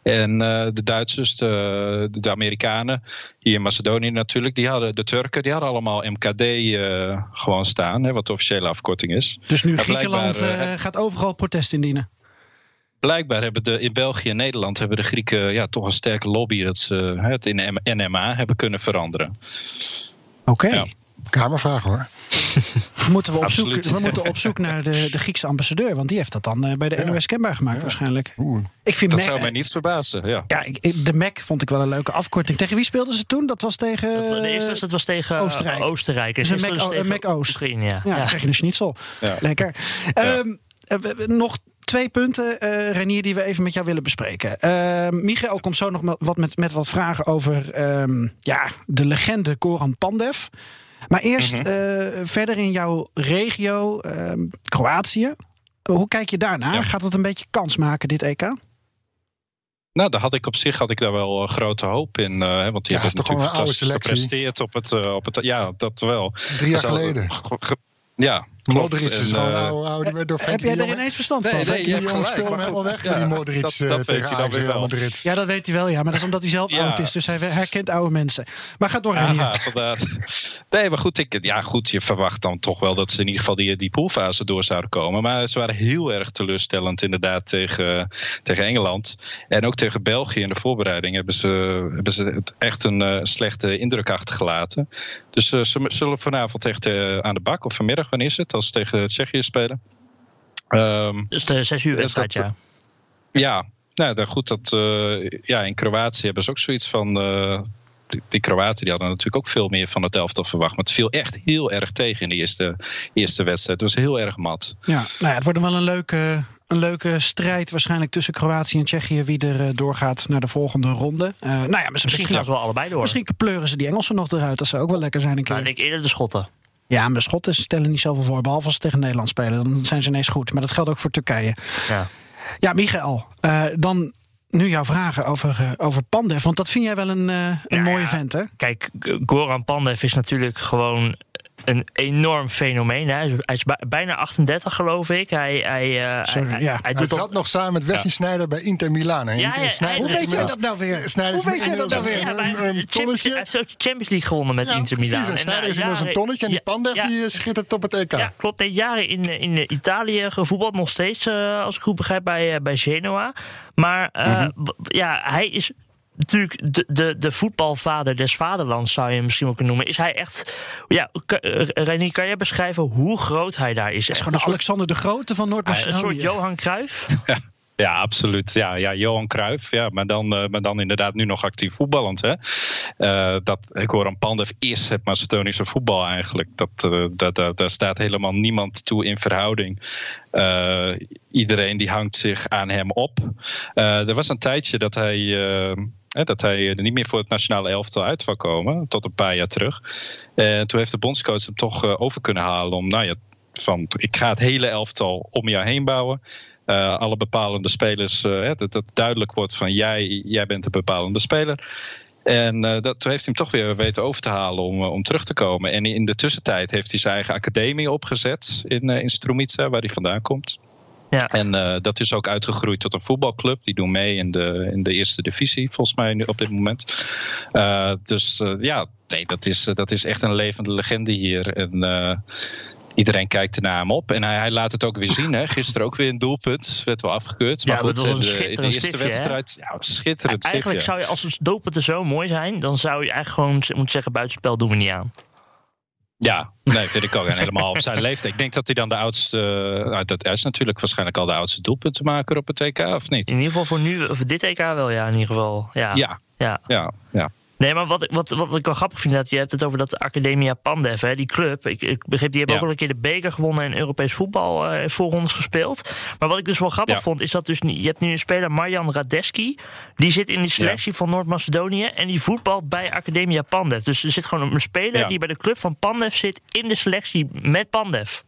En eh, de Duitsers, de, de Amerikanen, hier in Macedonië natuurlijk... Die hadden, de Turken, die hadden allemaal MKD gewoon staan... Hè, wat de officiële afkorting is. Dus nu Griekenland gaat overal protest indienen. Blijkbaar hebben de, in België en Nederland hebben de Grieken ja, toch een sterke lobby dat ze het in de NMA hebben kunnen veranderen. Oké. Kamervraag hoor. We moeten we, op zoek, Absoluut. we moeten op zoek naar de, de Griekse ambassadeur, want die heeft dat dan eh, bij de NOS kenbaar gemaakt waarschijnlijk. Ik vind Dat Mac- zou mij niet verbazen. Ja. Ja, ik- de Mac vond ik wel een leuke afkorting. Tegen wie speelden ze toen? Dat was tegen de eerste wedstrijd was tegen eh, Oostenrijk. Oostenrijk. En Dus een Mac, een tegen Mac Oost. Oekraïne, ja. Ja, dan krijg je een schnitzel. Ja. Lekker. We- we- nog twee punten, eh Renier, die we even met jou willen bespreken. Ehm Michael komt zo nog met wat, met, met wat vragen over ehm, ja, de legende Koran Pandev. Maar eerst Mhm. eh, verder in jouw regio, ehm, Kroatië. Hoe kijk je daarnaar? Gaat het een beetje kans maken, dit EK? Nou, daar had ik op zich had ik daar wel eh, grote hoop in. eh, hè, want die Ja, hebben natuurlijk een oude fantastisch selectie? gepresteerd op het, op het. Ja, dat wel. Drie jaar al- geleden. ge- ge- Ja. Modric is gewoon eh, oude, oude, die werd door Heb jij er ineens verstand Nee, van? nee, Frenkie je hebt speelde helemaal weg met die Modric dat- eh, tegen hij dan Ajax Real wel. Madrid. Ja, dat weet hij wel, ja. Maar dat is omdat hij zelf Ja. oud is. Dus hij herkent oude mensen. Maar ga door, Renier. Aha, *laughs* vandaar. Nee, maar goed, ik, ja, goed, je verwacht dan toch wel dat ze in ieder geval die, die poolfase door zouden komen. Maar ze waren heel erg teleurstellend inderdaad tegen, tegen Engeland. En ook tegen België in de voorbereiding hebben ze, hebben ze het echt een eh, slechte indruk achtergelaten. Dus ze zullen vanavond echt eh, aan de bak, of vanmiddag, wanneer is het? Wedstrijd als ze tegen Tsjechië spelen. Um, dus de zes uur wedstrijd, ja. Ja, nou, dan goed dat uh, ja, in Kroatië hebben ze ook zoiets van. Uh, die, Kroaten die hadden natuurlijk ook veel meer van het elftal verwacht. Maar het viel echt heel erg tegen in de eerste, eerste wedstrijd. Het was heel erg mat. Ja, nou ja, het wordt wel een leuke, een leuke strijd waarschijnlijk tussen Kroatië en Tsjechië. Wie er doorgaat naar de volgende ronde. Uh, nou ja, misschien, misschien gaan ze wel allebei door. Misschien pleuren ze die Engelsen nog eruit. Dat zou ook wel lekker zijn een keer. Nou, ik denk eerder de Schotten. Ja, maar de Schotten stellen niet zoveel voor. Behalve als ze tegen Nederland spelen. Dan zijn ze ineens goed. Maar dat geldt ook voor Turkije. Ja, ja Michael. Uh, dan nu jouw vragen over, uh, over Pandev. Want dat vind jij wel een, uh, een ja, mooie vent, hè? Kijk, Goran Pandev is natuurlijk gewoon een enorm fenomeen. Hij is, hij is bijna 38, geloof ik. Hij, hij, uh, Sorry, hij, ja. hij, hij zat op... nog samen met Wesley ja. Snijder bij Inter Milaan. Hè? Ja, Hoe weet jij dat nou weer? Snijder Hoe weet jij dat nou weer? Een, een tonnetje. Hij heeft de Champions League gewonnen met Inter Milaan. En Snijder is inmiddels een tonnetje en die Pandev die schittert op het EK. Ja, klopt. Hij jaren in, in Italië gevoetbald. Nog steeds, uh, als ik goed begrijp, bij, uh, bij Genoa. Maar uh, mm -hmm. ja, hij is natuurlijk de, de, de voetbalvader des vaderlands, zou je hem misschien ook kunnen noemen. Is hij echt. Ja, René, kan jij beschrijven hoe groot hij daar is? Hij is gewoon de Alexander de Grote van Noord-Macedonië. Een soort Johan Cruijff? *laughs* Ja, absoluut. Ja, ja Johan Cruijff. Ja, maar, dan, uh, maar dan inderdaad nu nog actief voetballend. Hè? Uh, dat, ik hoor een Pandev is het Macedonische voetbal eigenlijk. Dat, uh, dat, dat, daar staat helemaal niemand toe in verhouding. Iedereen die hangt zich aan hem op. er was een tijdje dat hij, dat hij er niet meer voor het nationale elftal uit zou komen. Tot een paar jaar terug. En toen heeft de bondscoach hem toch over kunnen halen om... Nou ja, van ik ga het hele elftal om jou heen bouwen. Alle bepalende spelers, dat het duidelijk wordt van jij, jij bent de bepalende speler. En uh, dat, toen heeft hij hem toch weer weten over te halen om, om terug te komen. En in de tussentijd heeft hij zijn eigen academie opgezet in, in Strumica, waar hij vandaan komt. Ja. En dat is ook uitgegroeid tot een voetbalclub. Die doen mee in de, in de eerste divisie, volgens mij nu op dit moment. dus ja, nee, dat is, dat is echt een levende legende hier. En iedereen kijkt ernaar hem op. En hij, hij, laat het ook weer zien. Hè. Gisteren ook weer een doelpunt. Werd wel afgekeurd. Maar ja, goed, dat was een de, schitterend in de eerste stiftje, wedstrijd. Ja, schitterend Eigenlijk stiftje. zou je, als het doelpunten zo mooi zijn... dan zou je eigenlijk gewoon moeten zeggen... buitenspel doen we niet aan. Ja, nee, vind ik ook. En helemaal op zijn leeftijd. Ik denk dat hij dan de oudste. Nou, dat is natuurlijk waarschijnlijk al de oudste doelpuntenmaker op het TK, of niet? In ieder geval voor nu, voor dit TK wel, ja, in ieder geval. Ja, ja, ja. ja. ja. Nee, maar wat, wat, wat ik wel grappig vind, dat je hebt het over dat Academia Pandev, hè, die club. Ik, ik begreep, die hebben Ja. ook al een keer de beker gewonnen en Europees voetbal eh voorrondes gespeeld. Maar wat ik dus wel grappig Ja. vond, is dat dus je hebt nu een speler, Marjan Radeski. Die zit in die selectie van Noord-Macedonië en die voetbalt bij Academia Pandev. Dus er zit gewoon een speler die bij de club van Pandev zit in de selectie met Pandev.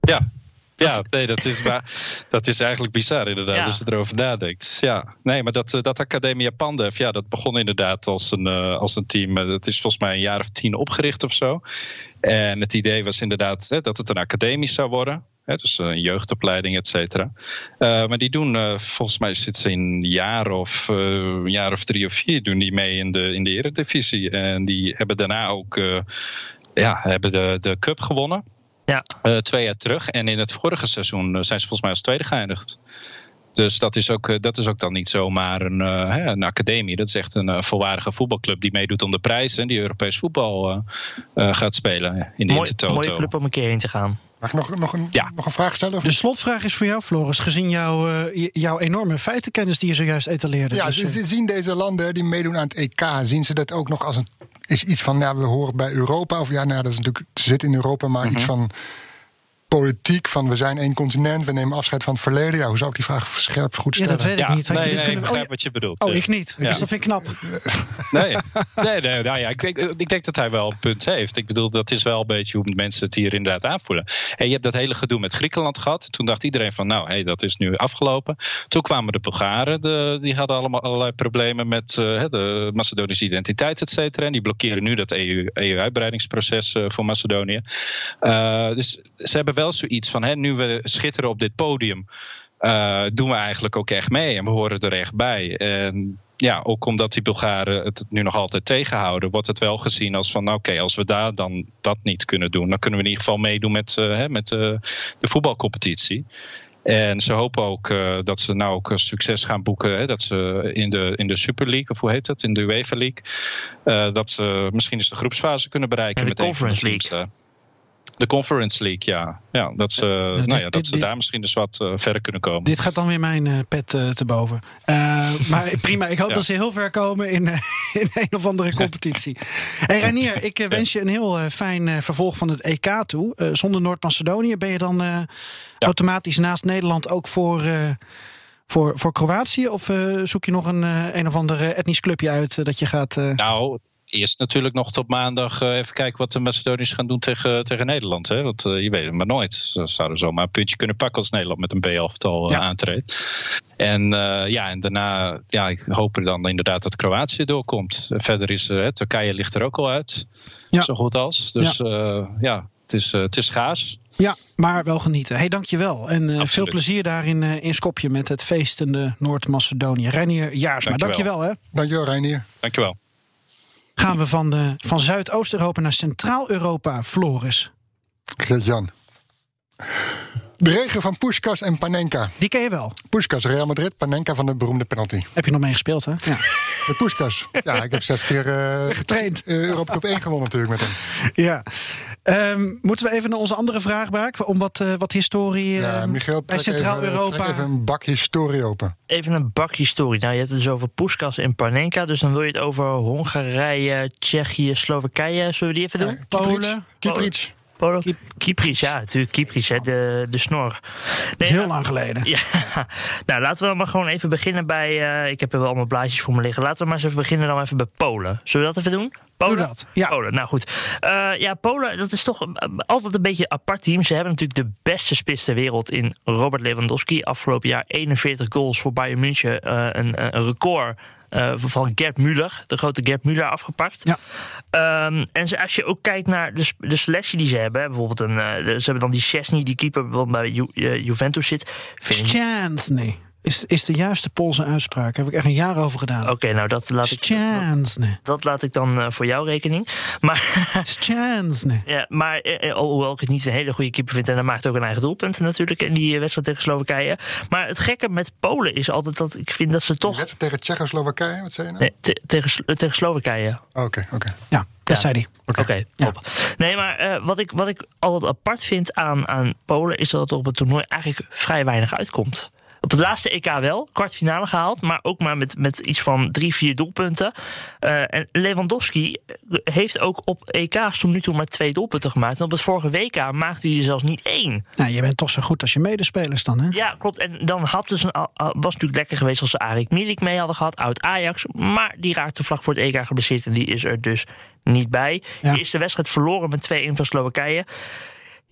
Ja. Ja, *laughs* nee, dat is, maar, dat is eigenlijk bizar inderdaad, Ja. als je erover nadenkt. Ja, nee, maar dat, eh, dat Academia Pandev, ja, dat begon inderdaad als een, eh, als een team. eh, Dat is volgens mij een jaar of tien opgericht of zo. En het idee was inderdaad hè, dat het een academie zou worden. Hè, dus een jeugdopleiding, et cetera. Eh, maar die doen, eh, volgens mij zitten ze in een jaar of, eh, een jaar of drie of vier, doen die mee in de, in de Eredivisie. En die hebben daarna ook eh, ja, hebben de, de cup gewonnen. Ja. Eh, twee jaar terug. En in het vorige seizoen eh, zijn ze volgens mij als tweede geëindigd. Dus dat is ook, eh, dat is ook dan niet zomaar een, hè, een academie. Dat is echt een volwaardige voetbalclub die meedoet om de prijzen. En die Europees voetbal gaat spelen in de Mooi, mooie club om een keer heen te gaan. Mag ik nog, nog, een, Ja. nog een vraag stellen? De slotvraag is voor jou, Floris. Gezien jouw, eh, jouw enorme feitenkennis die je zojuist etaleerde. Ja, Dus, ze, eh, ze zien deze landen die meedoen aan het EK, zien ze dat ook nog als een is iets van, ja, we horen bij Europa. Of ja, nou, dat is natuurlijk, ze zitten in Europa, maar iets van politiek. Van we zijn één continent, we nemen afscheid van het verleden. Ja, hoe zou ik die vraag scherp goed ja, stellen? dat weet ik Ja, niet. Had je nee, dit nee, ik kunnen- begrijp oh, wat je bedoelt. oh, Ja. ik niet. Ja. Dus dat vind ik knap. *laughs* Nee, nee, nee nou ja, ik, denk, ik denk dat hij wel een punt heeft. Ik bedoel, dat is wel een beetje hoe mensen het hier inderdaad aanvoelen. En je hebt dat hele gedoe met Griekenland gehad. Toen dacht iedereen van, nou, hey, dat is nu afgelopen. Toen kwamen de Bulgaren, de, die hadden allemaal allerlei problemen met eh, de Macedonische identiteit, et cetera. En die blokkeren nu dat E EU EU-uitbreidingsproces eh, voor Macedonië. Eh, dus ze hebben wel zoiets van, hè, nu we schitteren op dit podium, eh, doen we eigenlijk ook echt mee en we horen er echt bij. En ja, ook omdat die Bulgaren het nu nog altijd tegenhouden, wordt het wel gezien als van nou, oké, als we daar dan dat niet kunnen doen, dan kunnen we in ieder geval meedoen met, eh, hè, met eh, de voetbalcompetitie. En ze hopen ook dat ze nou ook succes gaan boeken. Hè, dat ze in de, in de Super League, of hoe heet het, in de UEFA League, dat ze misschien eens de groepsfase kunnen bereiken de met Conference daar. De Conference League, ja. ja dat ze, nou ja, dat dit- ze dit- daar misschien dus wat eh, verder kunnen komen. Dit gaat dan weer mijn eh, pet eh, te boven. *laughs* Maar prima, ik hoop Ja. dat ze heel ver komen in, *laughs* in een of andere competitie. Hey Reinier, *laughs* ik wens je een heel fijn vervolg van het EK toe. Zonder Noord-Macedonië ben je dan automatisch naast Nederland ook voor, voor, voor Kroatië? Of zoek je nog een, een of ander etnisch clubje uit dat je gaat... Nou, eerst natuurlijk nog tot maandag eh, even kijken wat de Macedoniërs gaan doen tegen, tegen Nederland. Hè? Want eh, je weet het maar nooit. Ze zouden zomaar een puntje kunnen pakken als Nederland met een B-elftal eh, Ja. aantreedt. En eh, ja, en daarna, ja, ik hoop er dan inderdaad dat Kroatië doorkomt. Verder is Turkije ligt er ook al uit. Ja. Zo goed als. Dus ja, ja het, is, het is gaas. Ja, maar wel genieten. Hey, dankjewel. En eh, veel plezier daar in, in Skopje met het feestende Noord-Macedonië. Reinier Jaarsma, Dankjewel. dankjewel hè. Dankjewel, Reinier. Dankjewel. Gaan we van, de, van Zuidoost-Europa naar Centraal-Europa, Floris. Gert-Jan. De regio van Puskas en Panenka. Die ken je wel. Puskas, Real Madrid, Panenka van de beroemde penalty. Heb je nog mee gespeeld, hè? Ja. De Puskas. Ja, ik heb zes keer eh Getraind. eh, Europa Cup 1 gewonnen natuurlijk met hem. ja. Ehm, moeten we even naar onze andere vraag maken? Om wat, eh, wat historie Ja, ehm, Michiel, bij trek even, Centraal-Europa. trek even een bak historie open. Even een bak historie. Nou, je hebt het dus over Puskas en Panenka. Dus dan wil je het over Hongarije, Tsjechië, Slowakije. Zullen we die even doen? Polen. Kieprits. Polo? Kipris, ja, natuurlijk. Kipris, hè, de, de snor. Nee, is heel lang geleden. *laughs* Ja, nou laten we dan maar gewoon even beginnen bij. eh, ik heb er wel allemaal blaadjes voor me liggen. Laten we maar eens even beginnen dan even bij Polen. Zullen we dat even doen? Polen? Doe dat, ja. Polen, nou goed. Eh, ja, Polen, dat is toch eh, altijd een beetje een apart team. Ze hebben natuurlijk de beste spits ter wereld in Robert Lewandowski. Afgelopen jaar 41 goals voor Bayern München. eh, een, een record eh, van Gerd Müller, de grote Gerd Müller, afgepakt. Ja. Ehm, en ze- als je ook kijkt naar de, de selectie die ze hebben, bijvoorbeeld een, eh, ze hebben dan die Chesney, die keeper bij Ju- eh, Juventus zit. Szczęsny. Is, is de juiste Poolse uitspraak. Daar heb ik echt een jaar over gedaan. Oké, nou dat laat ik, dat, dat laat ik dan eh, voor jouw rekening. Maar, *laughs* Szczęsny. ja, maar eh, eh, hoewel ik het niet een hele goede keeper vind... en hij maakt ook een eigen doelpunt natuurlijk in die wedstrijd tegen Slowakije. Maar het gekke met Polen is altijd dat ik vind dat ze De toch... wedstrijd tegen Tsjechoslowakije, wat zei je nou? Nee, te- tegen, tegen Slowakije. Oké, oké. Ja, dat zei hij. Oké, top. Nee, maar eh, wat, ik, wat ik altijd apart vind aan, aan Polen... is dat het op het toernooi eigenlijk vrij weinig uitkomt. Op het laatste EK wel, kwartfinale gehaald... maar ook maar met, met iets van drie, vier doelpunten. Eh, en Lewandowski heeft ook op EK's tot nu toe maar twee doelpunten gemaakt. En op het vorige WK maakte hij er zelfs niet één. Nou, je bent toch zo goed als je medespelers dan, hè? Ja, klopt. En dan had dus een, was het natuurlijk lekker geweest als ze Arik Milik mee hadden gehad, oud Ajax. Maar die raakte vlak voor het EK geblesseerd en die is er dus niet bij. Ja. De eerste wedstrijd verloren met 2-1 van Slowakije.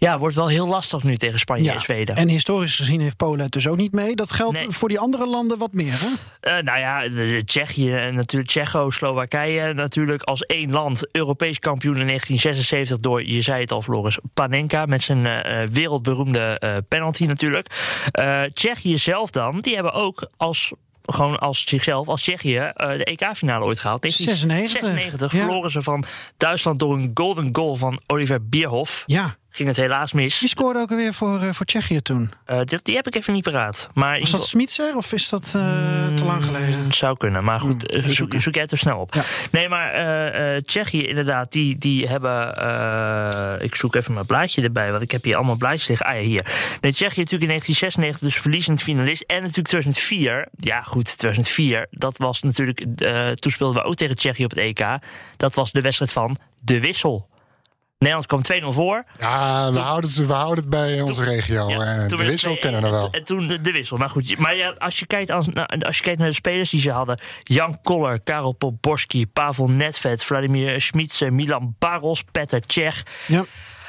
Ja, wordt wel heel lastig nu tegen Spanje en Zweden. En historisch gezien heeft Polen het dus ook niet mee. Dat geldt Nee. voor die andere landen wat meer, hè? Eh, nou ja, de, de Tsjechië en natuurlijk Tsjecho-Slowakije natuurlijk als één land Europees kampioen in 1976 door, je zei het al Floris, Panenka met zijn eh, eh, wereldberoemde eh, penalty natuurlijk. Eh, Tsjechië zelf dan, die hebben ook als gewoon als zichzelf, als Tsjechië, eh, de EK-finale ooit gehaald. 96. 96 Ja. verloren ze van Duitsland door een golden goal van Oliver Bierhoff. Ja. Ging het helaas mis. Die scoorde ook alweer voor, eh, voor Tsjechië toen. Eh, die, die heb ik even niet paraat. Maar Was dat Smitser of is dat eh, te lang geleden? Zou kunnen, maar goed, eh, zoek, zoek jij het er snel op. Ja. Nee, maar Tsjechië inderdaad, die, die hebben... ik zoek even mijn blaadje erbij, want ik heb hier allemaal blaadjes liggen. Ah ja, hier. Nee, Tsjechië natuurlijk in 1996 dus verliezend finalist. En natuurlijk 2004. Ja goed, 2004, dat was natuurlijk... toen speelden we ook tegen Tsjechië op het EK. Dat was de wedstrijd van de wissel. Nederland kwam 2-0 voor. Ja, we houden, het, we houden het bij onze regio. Ja, Eh, toen de wissel het 2-1 kennen we wel. En, en toen de, de wissel. Nou goed, maar ja, als, je kijkt als, nou, als je kijkt naar de spelers die ze hadden: Jan Koller, Karel Poborski, Pavel Nedved, Vladimir Schmitze, Milan Baros, Peter Cech. Ja.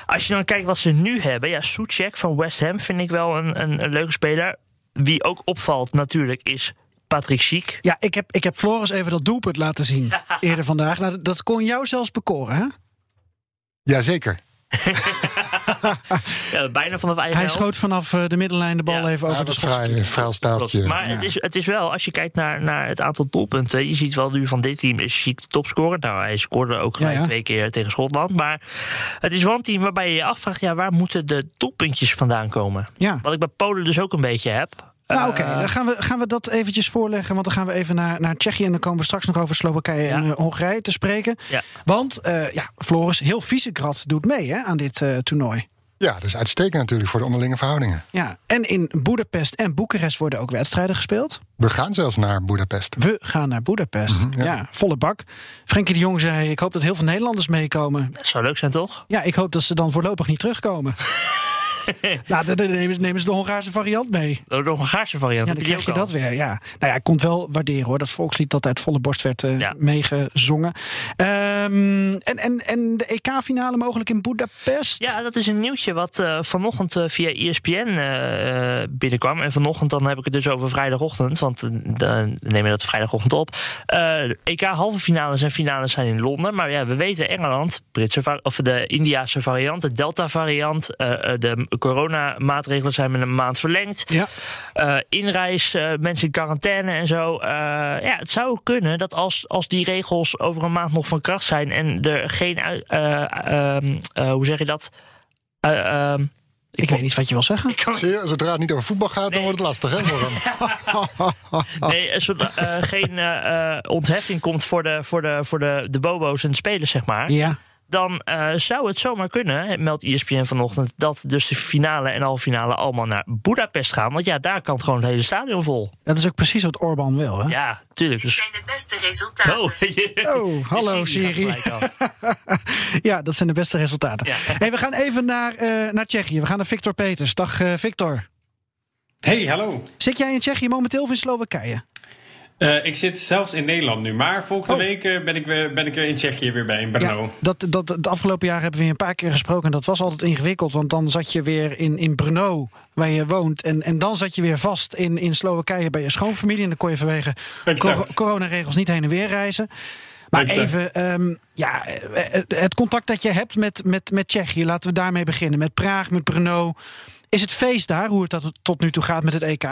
Als je dan kijkt wat ze nu hebben, ja, Soucek van West Ham vind ik wel een, een, een leuke speler. Wie ook opvalt natuurlijk is Patrick Schiek. Ja, ik heb, ik heb Floris even dat doelpunt laten zien *laughs* eerder vandaag. Nou, dat kon jou zelfs bekoren, hè? Jazeker. *laughs* Ja, bijna vanaf eigen Hij helft. schoot vanaf eh, de middenlijn de bal Ja. even Ja, over dat de was schot. vrij, vrij staaltje. Maar het, is, het is wel, als je kijkt naar, naar het aantal doelpunten. Je ziet wel nu van dit team is Chic de topscorer. Nou, hij scoorde ook gelijk Ja, ja. twee keer tegen Schotland. Maar het is wel een team waarbij je je afvraagt: ja, waar moeten de doelpuntjes vandaan komen? Ja. Wat ik bij Polen dus ook een beetje heb. Nou, oké, Eh, dan gaan we, gaan we dat eventjes voorleggen. Want dan gaan we even naar, naar Tsjechië. En dan komen we straks nog over Slowakije en Ja. eh, Hongarije te spreken. Ja. Want, eh, ja, Floris, heel Visegrad doet mee hè, aan dit eh, toernooi. Ja, dat is uitstekend natuurlijk voor de onderlinge verhoudingen. Ja, en in Boedapest en Boekarest worden ook wedstrijden gespeeld. We gaan zelfs naar Budapest. We gaan naar Boedapest. Mhm, ja. ja. volle bak. Frenkie de Jong zei, ik hoop dat heel veel Nederlanders meekomen. dat zou leuk zijn, toch? Ja, ik hoop dat ze dan voorlopig niet terugkomen. *laughs* *laughs* nou, dan nemen, ze- nemen ze de Hongaarse variant mee. De Hongaarse variant. Ja, heb dan krijg je ook dat weer. Ja. Nou ja, ik kon het wel waarderen hoor. Dat volkslied dat uit volle borst werd eh, Ja. meegezongen. Ehm, en, en, en de EK-finale mogelijk in Budapest? Ja, dat is een nieuwtje wat eh, vanochtend eh, via ESPN binnenkwam. En vanochtend dan heb ik het dus over vrijdagochtend, want dan nemen we dat vrijdagochtend op. Eh EK halve finales en finales zijn in Londen. Maar ja, we weten Engeland, Britse of de Indiase variant, de Delta variant. De coronamaatregelen zijn met een maand verlengd. Ja. Eh, inreis, eh, mensen in quarantaine en zo. Eh, ja, het zou kunnen dat als, als die regels over een maand nog van kracht zijn en er geen, eh, ehm, eh, hoe zeg je dat? Eh, ehm, Ik weet niet wat je wil zeggen. Zie je, zodra het niet over voetbal gaat, dan wordt het lastig hè, voor hem. *laughs* nee, zodat eh, geen ontheffing komt voor de, voor de, voor de, de bobo's en de spelers, zeg maar. Ja. Dan eh, zou het zomaar kunnen, meldt ESPN vanochtend, dat dus de finale en halve finale allemaal naar Budapest gaan. Want ja, daar kan het gewoon het hele stadion vol. Dat is ook precies wat Orbán wil. Hè? Ja, tuurlijk. Dus... zijn de beste resultaten. Oh, *laughs* Oh, hallo Siri. *laughs* Ja, dat zijn de beste resultaten. Ja. Hey, we gaan even naar, eh, naar Tsjechië. We gaan naar Victor Peters. Dag eh, Victor. Hey, hallo. Zit jij in Tsjechië momenteel of in Slowakije? Eh, ik zit zelfs in Nederland nu, maar volgende Oh. week eh, ben, ik weer, ben ik in Tsjechië weer bij, in Brno. Ja, dat, dat, het afgelopen jaar hebben we je een paar keer gesproken. En dat was altijd ingewikkeld. Want dan zat je weer in, in Brno, waar je woont. En, en dan zat je weer vast in, in Slowakije bij je schoonfamilie. En dan kon je vanwege cor- coronaregels niet heen en weer reizen. Maar Exact. even, ehm, ja, eh, het contact dat je hebt met, met, met Tsjechië. Laten we daarmee beginnen. Met Praag, met Brno. Is het feest daar, hoe het dat tot nu toe gaat met het EK?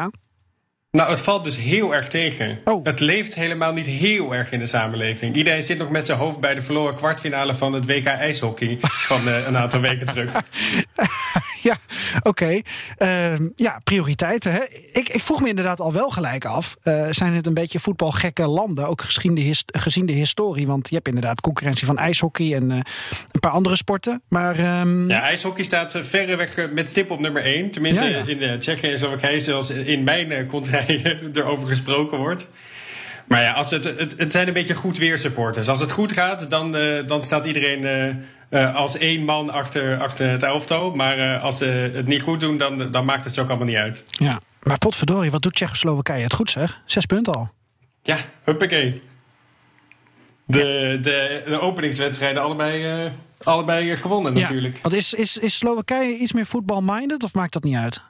Nou, het valt dus heel erg tegen. Oh. Het leeft helemaal niet heel erg in de samenleving. Iedereen zit nog met zijn hoofd bij de verloren kwartfinale van het WK ijshockey van eh, een aantal weken terug. *laughs* Ja, oké. Ehm, ja, prioriteiten. Hè? Ik, ik vroeg me inderdaad al wel gelijk af. eh, zijn het een beetje voetbalgekke landen? Ook gezien de, his- gezien de historie. Want je hebt inderdaad concurrentie van ijshockey en eh, een paar andere sporten. Maar ehm, Ja, ijshockey staat verreweg met stip op nummer 1. Tenminste, Ja, ja. in Tsjechië en Slowakije, zelfs in mijn uh, *laughs* contraille erover gesproken wordt. Maar ja, als het, het, het zijn een beetje goed weersupporters. Als het goed gaat, dan, eh, dan staat iedereen eh, eh, als één man achter, achter het elftal. Maar als ze het niet goed doen, dan, dan maakt het zo ook allemaal niet uit. ja. Maar potverdorie, wat doet Tsjechoslowakije het goed zeg? Zes punten al. Ja, huppakee. De, de, de openingswedstrijden allebei, allebei gewonnen natuurlijk. Want is, is, is Slowakije iets meer voetbal-minded of maakt dat niet uit?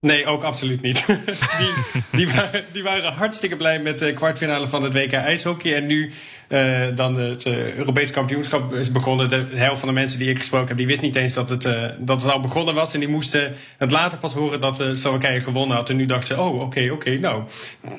Nee, ook absoluut niet. *laughs* die, die, waren, die waren hartstikke blij met de kwartfinale van het WK ijshockey. En nu uh, dan het uh, Europees kampioenschap is begonnen. De helft van de mensen die ik gesproken heb, die wist niet eens dat het, uh, dat het al begonnen was. En die moesten het later pas horen dat Slowakije gewonnen had. En nu dachten ze, oh oké, okay, oké, okay, nou,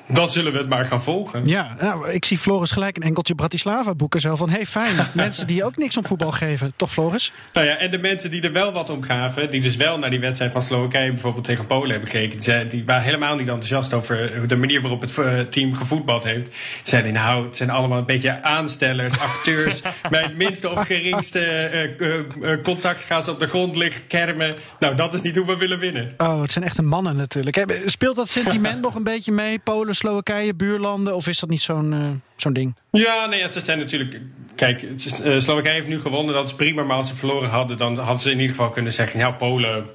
dan zullen we het maar gaan volgen. Ja, nou, ik zie Floris gelijk een enkeltje Bratislava boeken. Zo van, hey fijn, *laughs* mensen die ook niks om voetbal geven. Toch Floris? Nou ja, en de mensen die er wel wat om gaven, die dus wel naar die wedstrijd van Slowakije bijvoorbeeld tegen Polen hebben gekeken. Die, die waren helemaal niet enthousiast over de manier waarop het team gevoetbald heeft. Zeiden nou, het zijn allemaal een beetje aanstellers, acteurs. *laughs* Bij het minste of geringste uh, uh, contact gaan ze op de grond liggen, kermen. Nou, dat is niet hoe we willen winnen. Oh, het zijn echte mannen natuurlijk. Speelt dat sentiment *laughs* nog een beetje mee? Polen, Slowakije, buurlanden? Of is dat niet zo'n uh, zo'n ding? Ja, nee, het zijn natuurlijk. Kijk, uh, Slowakije heeft nu gewonnen, dat is prima. Maar als ze verloren hadden, dan hadden ze in ieder geval kunnen zeggen: ja, Polen.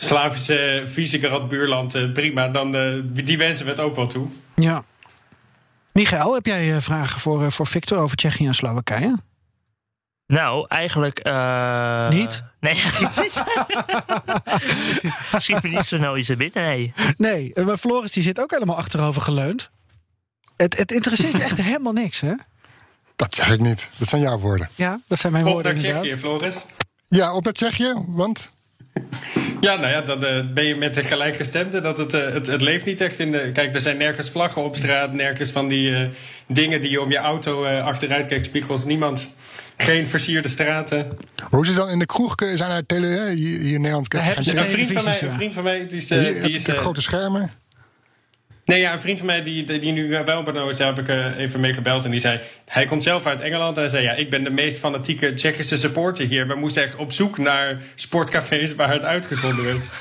Slavische Visegrad buurland, prima. Dan, die wensen we het ook wel toe. Ja. Michael, heb jij uh, vragen voor, uh, voor Victor over Tsjechië en Slowakije? Nou, eigenlijk. Uh... Niet? Nee, *laughs* niet. Schiet me niet zo snel iets er binnen, nee. Nee, maar Floris die zit ook helemaal achterover geleund. Het, het interesseert je echt *laughs* helemaal niks, hè? Dat zeg ik niet. Dat zijn jouw woorden. Ja, dat zijn mijn op woorden naar inderdaad. Tsjechië, Floris. Ja, op naar Tsjechië, want... Ja, nou ja, dan uh, ben je met de gelijkgestemde. Dat het, uh, het, het leeft niet echt in de. Kijk, er zijn nergens vlaggen op straat, nergens van die uh, dingen die je om je auto achteruit kijkt, spiegels. Niemand. Geen versierde straten. Hoe is het dan in de kroeg? Zijn er tele, hier in Nederland? ze een, vriend van mij, een vriend van mij, die is. die, die is grote schermen. Nee, ja, een vriend van mij die, die, nu wel Brno is, daar heb ik eh, even mee gebeld. En die zei, hij komt zelf uit Engeland. En hij zei, ja, ik ben de meest fanatieke Tsjechische supporter hier. We moesten echt op zoek naar sportcafés waar het uitgezonden werd. *laughs*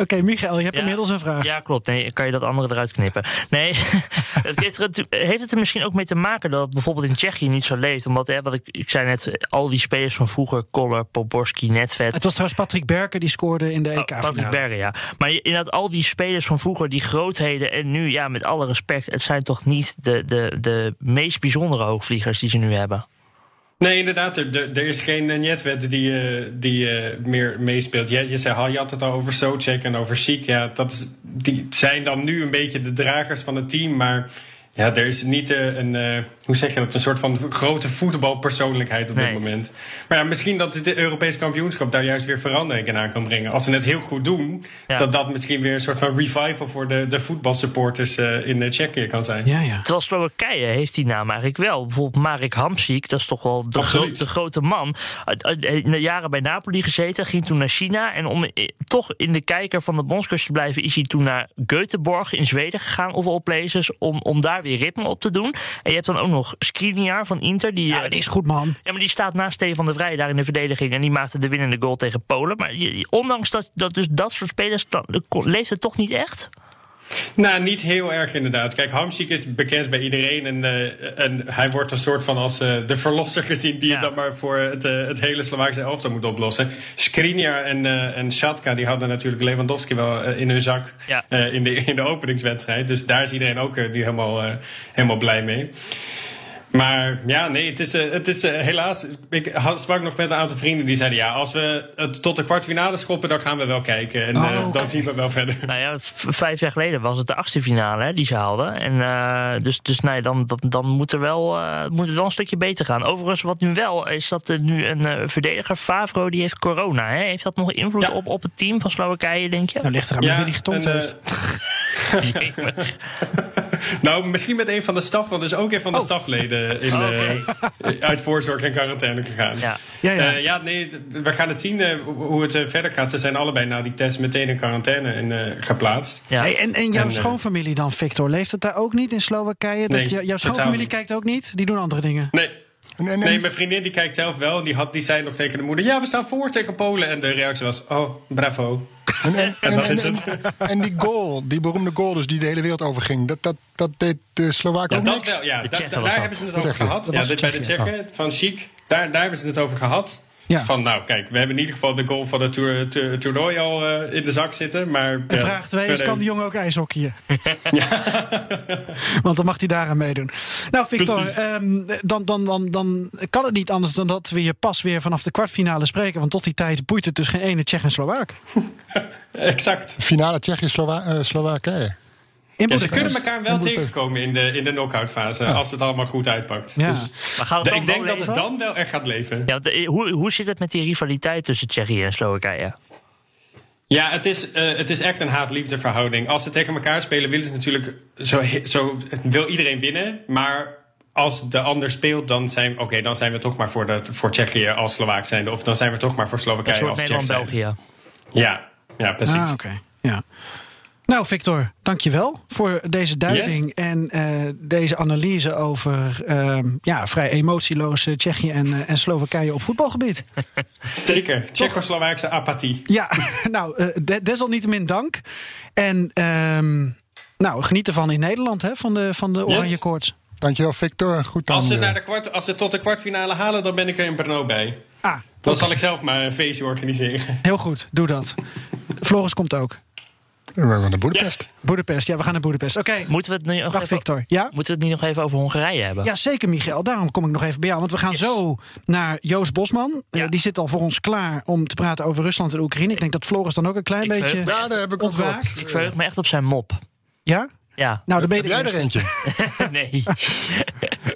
Oké, Michael, je hebt Ja. inmiddels een vraag. Ja, klopt. Nee, kan je dat andere eruit knippen? Nee, *laughs* het heeft, er, heeft het er misschien ook mee te maken dat het bijvoorbeeld in Tsjechië niet zo leeft? Omdat, hè, wat ik, ik zei net, al die spelers van vroeger, Koller, Poborski, Netvet, Het was trouwens Patrick Berken die scoorde in de Oh, EK-finale. Patrick Bergen, ja. Maar inderdaad, al die spelers van vroeger, die en nu, ja, met alle respect, het zijn toch niet de, de, de meest bijzondere hoogvliegers die ze nu hebben. Nee, inderdaad. Er, er, is geen uh, Njetwet die, eh, die eh, meer meespeelt. Je, je, zei, al, je had het al over Socek en over Siek. Ja, dat die zijn dan nu een beetje de dragers van het team. Maar ja, er is niet eh, een, eh, hoe zeg je dat, een soort van grote voetbalpersoonlijkheid op Nee. dit moment. Maar ja, misschien dat het Europees kampioenschap daar juist weer verandering in aan kan brengen. Als ze het heel goed doen, Ja. dat dat misschien weer een soort van revival voor de, de voetbalsupporters eh, in Tsjechië kan zijn. Ja, ja. Terwijl Slowakije heeft die naam eigenlijk wel. Bijvoorbeeld Marek Hamsik, dat is toch wel de, Absoluut. gro- de grote man. De jaren bij Napoli gezeten, ging toen naar China. En om eh, toch in de kijker van de bondscoach te blijven... is hij toen naar Göteborg in Zweden gegaan, of all places... om, om daar weer ritme op te doen. En je hebt dan ook nog Skriniar van Inter. Die, Ja, eh, die is goed, man. Ja, maar die staat naast Stefan de Vrij daar in de verdediging. En die maakte de winnende goal tegen Polen. Maar je- ondanks dat, dat, dus dat soort spelers... dan- leeft het toch niet echt? Nou, niet heel erg inderdaad. Kijk, Hamsik is bekend bij iedereen. En, eh, en hij wordt een soort van als eh, de verlosser gezien... die Ja. het dan maar voor het, het hele Slovaakse elftal moet oplossen. Skriniar en, en Shatka die hadden natuurlijk Lewandowski wel in hun zak... Ja. eh, in, de, in de openingswedstrijd. Dus daar is iedereen ook nu helemaal, eh, helemaal blij mee. Maar ja, nee, het is, eh, het is eh, helaas. Ik had, sprak nog met een aantal vrienden die zeiden: ja, als we het tot de kwartfinale schoppen, dan gaan we wel kijken. En Oh, eh, oké. dan zien we wel verder. Nou ja, vijf jaar geleden was het de achtste finale hè, die ze haalden. En, eh, dus dus nee, dan, dan, dan moet, er wel, eh, moet het wel een stukje beter gaan. Overigens, wat nu wel is dat er nu een eh, verdediger, Favro, die heeft corona. Hè? Heeft dat nog invloed Ja. op, op het team van Slowakije, denk je? Nou, ligt eraan Ja, wie die eh, heeft. *laughs* Nou, misschien met een van de staf, want er is ook een van de Oh. stafleden in, Oh, eh, uit voorzorg in quarantaine gegaan. Ja. Ja, ja. Eh, ja, nee, we gaan het zien eh, hoe het eh, verder gaat. Ze zijn allebei na die test meteen in quarantaine in, eh, geplaatst. Ja. Hey, en, en jouw En, eh, schoonfamilie dan, Victor? Leeft het daar ook niet in Slowakije? Dat Nee, jou- jouw schoonfamilie kijkt ook niet? Die doen andere dingen. Nee. En, en, en- Nee, mijn vriendin die kijkt zelf wel. Die, had, die zei nog tegen de moeder: Ja, we staan voor tegen Polen. En de reactie was: Oh, bravo. en, en, En *laughs* en, dat en- is en- het. en die goal, die beroemde goal dus die de hele wereld overging, dat, dat, dat deed de Slowaken Ja, ook dat niks? wel. Ja, De da- Tsjechen da- was daar dat. hebben ze het over gehad. Ja, dit bij de Tsjechen van Chic. Daar, daar hebben ze het over gehad. Ja. Van nou, kijk, we hebben in ieder geval de goal van het toer- toer- toernooi al eh, in de zak zitten. Maar, En vraag 2 is, kan die jongen ook ijshockeyen? *laughs* *laughs* Want dan mag hij daaraan meedoen. Nou, Victor, ehm, dan, dan, dan, dan kan het niet anders dan dat we je pas weer vanaf de kwartfinale spreken. Want tot die tijd boeit het dus geen ene Tsjech en Slowaak. *laughs* Exact. Finale Tsjechië-Slowakije. In Ja, ze kunnen elkaar wel tegenkomen in de, in de knock-out fase. Als het allemaal goed uitpakt. Ja. Dus, Maar gaat het dan ik wel denk dat het dan wel echt gaat leven. Ja, eh, hoe, hoe zit het met die rivaliteit tussen Tsjechië en Slowakije? Ja, het is, eh, het is echt een haat-liefde verhouding. Als ze tegen elkaar spelen, willen ze natuurlijk. Zo, zo wil iedereen winnen. Maar als de ander speelt, dan zijn, oké, dan zijn we toch maar voor, de, voor Tsjechië als Slovaak zijnde. Of dan zijn we toch maar voor Slowakije als Tsjech zijnde. Nederland-België. Ja, ja, precies. Ah, oké. Ja. Nou, Victor, dankjewel voor deze duiding en eh, deze analyse over ehm, ja, vrij emotieloze Tsjechië en, eh, en Slowakije op voetbalgebied. *laughs* Zeker. Tsjechoslowaakse apathie. Ja, *laughs* nou, eh, de- desalniettemin dank. En ehm, nou, geniet ervan in Nederland hè, van de, van de Oranje Koorts. Dankjewel, Victor. Goed dan. Als ze, eh, naar de kwart, als ze tot de kwartfinale halen, dan ben ik er in Brno bij. Ah, Dan zal ik zelf maar een feestje organiseren. heel goed, doe dat. Floris komt ook. We gaan naar Boedapest. Yes. Boedapest, ja, we gaan naar Boedapest. Oké, Moeten we het nu nog dag even, Victor. Ja? Moeten we het niet nog even over Hongarije hebben? Ja, zeker, Michael. Daarom kom ik nog even bij jou. Want we gaan zo naar Joost Bosman. Eh, Ja. die zit al voor ons klaar om te praten over Rusland en Oekraïne. Ik denk dat Floris dan ook een klein Ik beetje. Ja, daar heb ik ontwaakt. ontwaakt. Ik verheug me echt op zijn mop. Ja? Ja. Nou, dan ben je Heb de jij er eerste. eentje? *laughs* *laughs* nee.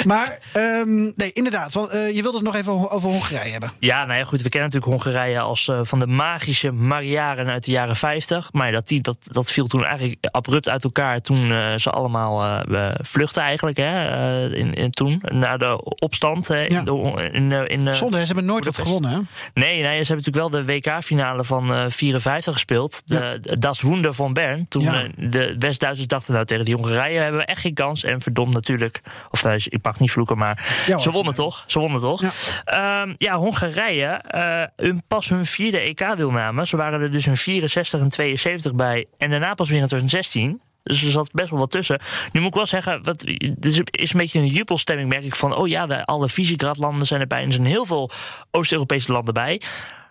Maar ehm, nee, inderdaad. Want, eh, je wilde het nog even over Hongarije hebben. Ja, nou ja, goed. We kennen natuurlijk Hongarije als eh, van de magische Mariaren uit de jaren 50. Maar dat, team, dat, dat viel toen eigenlijk abrupt uit elkaar toen eh, ze allemaal vluchtten eigenlijk. Hè, eh, in, in, toen, na de opstand. Ja. in, de- in, eh, in, eh, Zonde, hè, ze hebben nooit wat gewonnen. Hè? Nee, nee, ze hebben natuurlijk wel de WK-finale van eh 54 gespeeld. De, de Das Wunder van Bern. Toen Ja. de West-Duitsers dachten, nou tegen die Hongarije hebben we echt geen kans. En verdomd natuurlijk, of nou, ik mag niet vloeken, maar Ja, ze wonnen toch? Ze wonnen toch? Ja. Ja, ja Hongarije, eh, hun, pas hun vierde EK-deelname. Ze waren er dus in 64 en 72 bij. En daarna pas weer in 2016. Dus er zat best wel wat tussen. Nu moet ik wel zeggen, wat, is- een beetje een jubelstemming, merk ik van. Oh ja, de, alle Visegrad-landen zijn erbij. En er zijn heel veel Oost-Europese landen bij.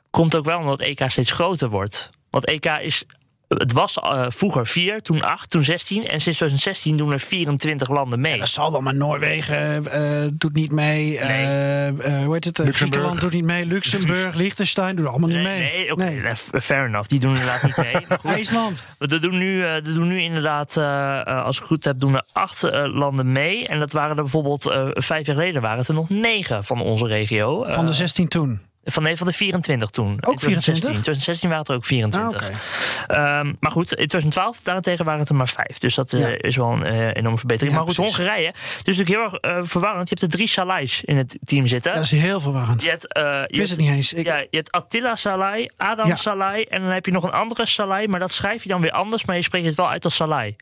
Komt ook wel omdat het EK steeds groter wordt. Want EK is. Het was eh, vroeger 4, toen 8, toen 16. En sinds 2016 doen er 24 landen mee. Dat zal wel, maar Noorwegen eh, doet niet mee. eh, Nee. eh, hoe heet het? Eh, Luxemburg. Griekenland doet niet mee. Luxemburg, Liechtenstein doen allemaal niet Nee, mee. nee, eh, fair enough. Die doen inderdaad niet mee. Maar goed. IJsland. Er doen nu, eh, er doen nu inderdaad, eh, eh, als ik het goed heb, doen er acht eh, landen mee. En dat waren er bijvoorbeeld eh, vijf jaar geleden waren het er nog negen van onze regio. Van de Eh, 16 toen. Van, nee, van de 24 toen. In 24? 2016. 2016 waren het er ook Ah, 24. oké. Ehm, maar goed, in 2012 daarentegen waren het er maar vijf. Dus dat eh, is wel een eh, enorme verbetering. Ja, maar goed, precies. Hongarije. Dus natuurlijk heel erg eh, verwarrend. Je hebt er drie Salais in het team zitten. Dat is heel verwarrend. Je hebt, je Ik wist het niet eens. Ik, ja, je hebt Attila Salai, Adam Ja. Salai en dan heb je nog een andere Salai, maar dat schrijf je dan weer anders, maar je spreekt het wel uit als Salai.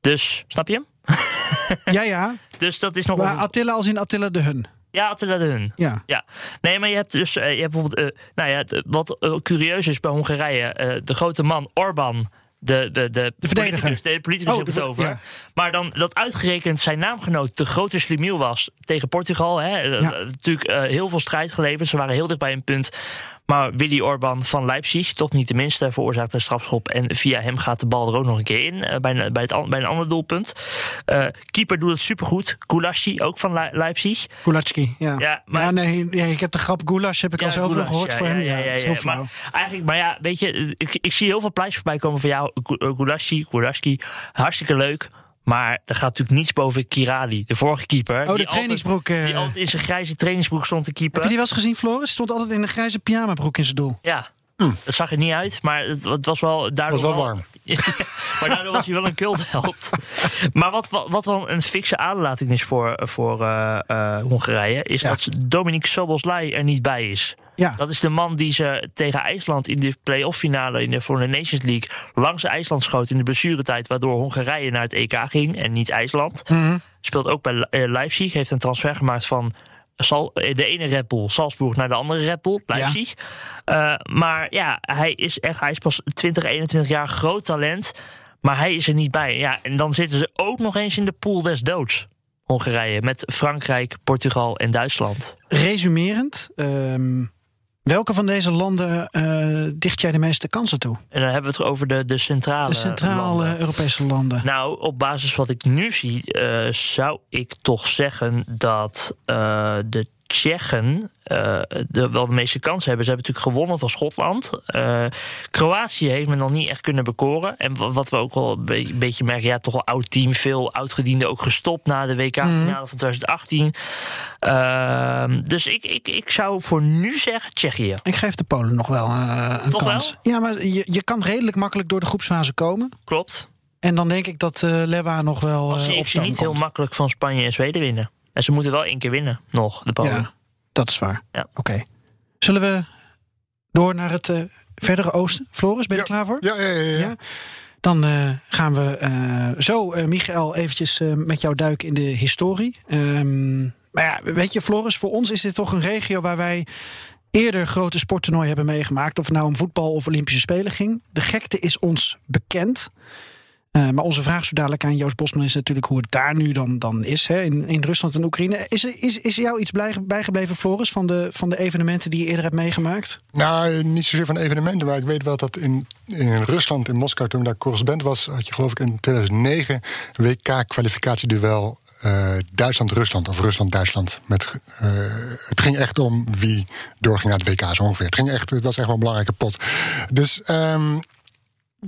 Dus, snap je hem? ja, ja. *laughs* Dus dat is nog Maar een- Attila als in Attila de Hun. Ja, Attila de Hun. Ja. Ja, nee, maar je hebt dus, eh, je hebt bijvoorbeeld, eh, nou ja, wat eh, curieus is bij Hongarije, de grote man Orbán, de, de, de, De verdediger. de politicus Oh, de het ver- over. ja. Maar dan dat uitgerekend zijn naamgenoot de grote slimiel was tegen Portugal. Hè, Ja. natuurlijk heel veel strijd geleverd, ze waren heel dicht bij een punt. Maar Willy Orbán van Leipzig, toch niet de minste, veroorzaakt een strafschop. En via hem gaat de bal er ook nog een keer in, eh, bij, een- bij, het, bij een ander doelpunt. Eh, keeper doet het supergoed. Kulashi, ook van Le- Leipzig. Kulacki, ja. Ja, maar- ja, nee, ja, ik heb de grap Goulash heb ik al Goulash, gehoord voor hem. Ja, Ja. Maar eigenlijk, maar ja, weet je, ik, ik zie heel veel pleitjes voorbij komen van jou, Goulashi, Goulaski, hartstikke leuk. Maar er gaat natuurlijk niets boven Kirali, de vorige keeper. Oh, de die trainingsbroek, Altijd, eh. die altijd in zijn grijze trainingsbroek stond te Heb je keeper. die wel eens gezien, Floris? Stond altijd in een grijze pyjamabroek in zijn doel. Ja, dat zag er niet uit, maar het, het was wel daardoor was wel warm. *laughs* maar daardoor was hij wel een cultheld. *laughs* maar wat, wat, wat wel een fikse aderlating is voor, voor eh, eh, Hongarije... is Ja. dat Dominique Soboslai er niet bij is. Ja. Dat is de man die ze tegen IJsland in de play-off finale in de, voor de Nations League langs IJsland schoot in de blessuretijd, waardoor Hongarije naar het EK ging en niet IJsland. Speelt ook bij eh, Leipzig, heeft een transfer gemaakt van Sal, eh, de ene Red Bull Salzburg naar de andere Red Bull Leipzig. Eh, maar ja, hij is echt, hij is pas 20, 21 jaar groot talent, maar hij is er niet bij. Ja, en dan zitten ze ook nog eens in de pool des doods. Hongarije met Frankrijk, Portugal en Duitsland. Resumerend, ehm, welke van deze landen eh, dicht jij de meeste kansen toe? En dan hebben we het over de, de centrale. De centrale landen. Europese landen. Nou, op basis wat ik nu zie, eh, zou ik toch zeggen dat eh, de Tsjechen eh, de, wel de meeste kansen hebben. Ze hebben natuurlijk gewonnen van Schotland. Eh, Kroatië heeft me nog niet echt kunnen bekoren. En wa- wat we ook wel een be- een beetje merken, ja, toch wel oud team. Veel oudgedienden ook gestopt na de WK-finale van 2018. Ehm, dus ik, ik, ik zou voor nu zeggen Tsjechië. Ik geef de Polen nog wel eh, een Toch kans. Ja, maar je, je kan redelijk makkelijk door de groepsfase komen. Klopt. En dan denk ik dat Lewa nog wel Als ze niet heel makkelijk van Spanje en Zweden winnen. En ze moeten wel één keer winnen, nog, de Polen. Ja, dat is waar. Ja. Oké. Zullen we door naar het eh, verdere oosten? Floris, ben je klaar voor? Ja, ja, ja. ja. Ja. Dan eh, gaan we eh, zo, eh, Michael, eventjes eh, met jou duiken in de historie. Ehm, maar ja, weet je, Floris, voor ons is dit toch een regio waar wij eerder grote sporttoernooien hebben meegemaakt. Of het nou om voetbal of Olympische Spelen ging. De gekte is ons bekend. Eh, maar onze vraag zo dadelijk aan Joost Bosman is natuurlijk hoe het daar nu dan, dan is hè, in, in Rusland en Oekraïne. Is, is, is jou iets bijgebleven, Floris, van de, van de evenementen die je eerder hebt meegemaakt? Nou, niet zozeer van evenementen, maar ik weet wel dat in, in Rusland, in Moskou, toen ik daar correspondent was, had je geloof ik in 2009 WK-kwalificatieduel eh, Duitsland-Rusland of Rusland-Duitsland. Met, eh, het ging echt om wie doorging naar het WK zo ongeveer. Het, ging echt, het was echt wel een belangrijke pot. Dus ehm,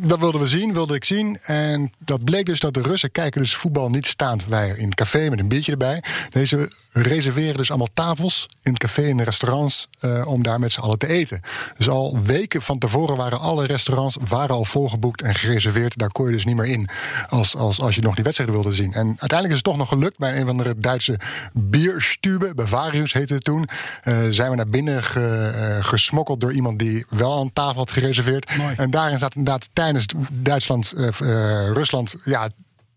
dat wilden we zien, wilde ik zien. En dat bleek dus dat de Russen kijken dus voetbal niet staand wij in een café met een biertje erbij. Deze reserveren dus allemaal tafels in het café en de restaurants eh, om daar met z'n allen te eten. Dus al weken van tevoren waren alle restaurants waren al volgeboekt en gereserveerd. Daar kon je dus niet meer in als, als, als je nog die wedstrijden wilde zien. En uiteindelijk is het toch nog gelukt bij een van de Duitse bierstube, Bavarius heette het toen. eh, zijn we naar binnen ge- eh, gesmokkeld door iemand die wel een tafel had gereserveerd. En daarin zat inderdaad tijdens Duitsland, eh, eh, Rusland, ja.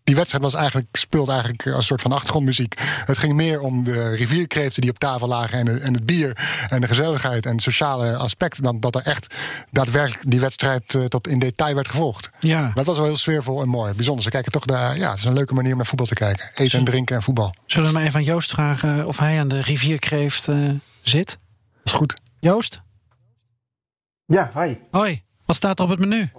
Die wedstrijd was eigenlijk, speelde eigenlijk als een soort van achtergrondmuziek. Het ging meer om de rivierkreeften die op tafel lagen en, en het bier en de gezelligheid en het sociale aspect. Dan dat er echt daadwerkelijk die wedstrijd eh, tot in detail werd gevolgd. Ja. Dat was wel heel sfeervol en mooi. Bijzonder. Ze kijken toch daar. Ja, het is een leuke manier om naar voetbal te kijken. Eten en drinken en voetbal. Zullen we maar even aan Joost vragen of hij aan de rivierkreeft eh, zit? Dat is goed. Joost? Ja, hi. Hoi, wat staat er op het menu?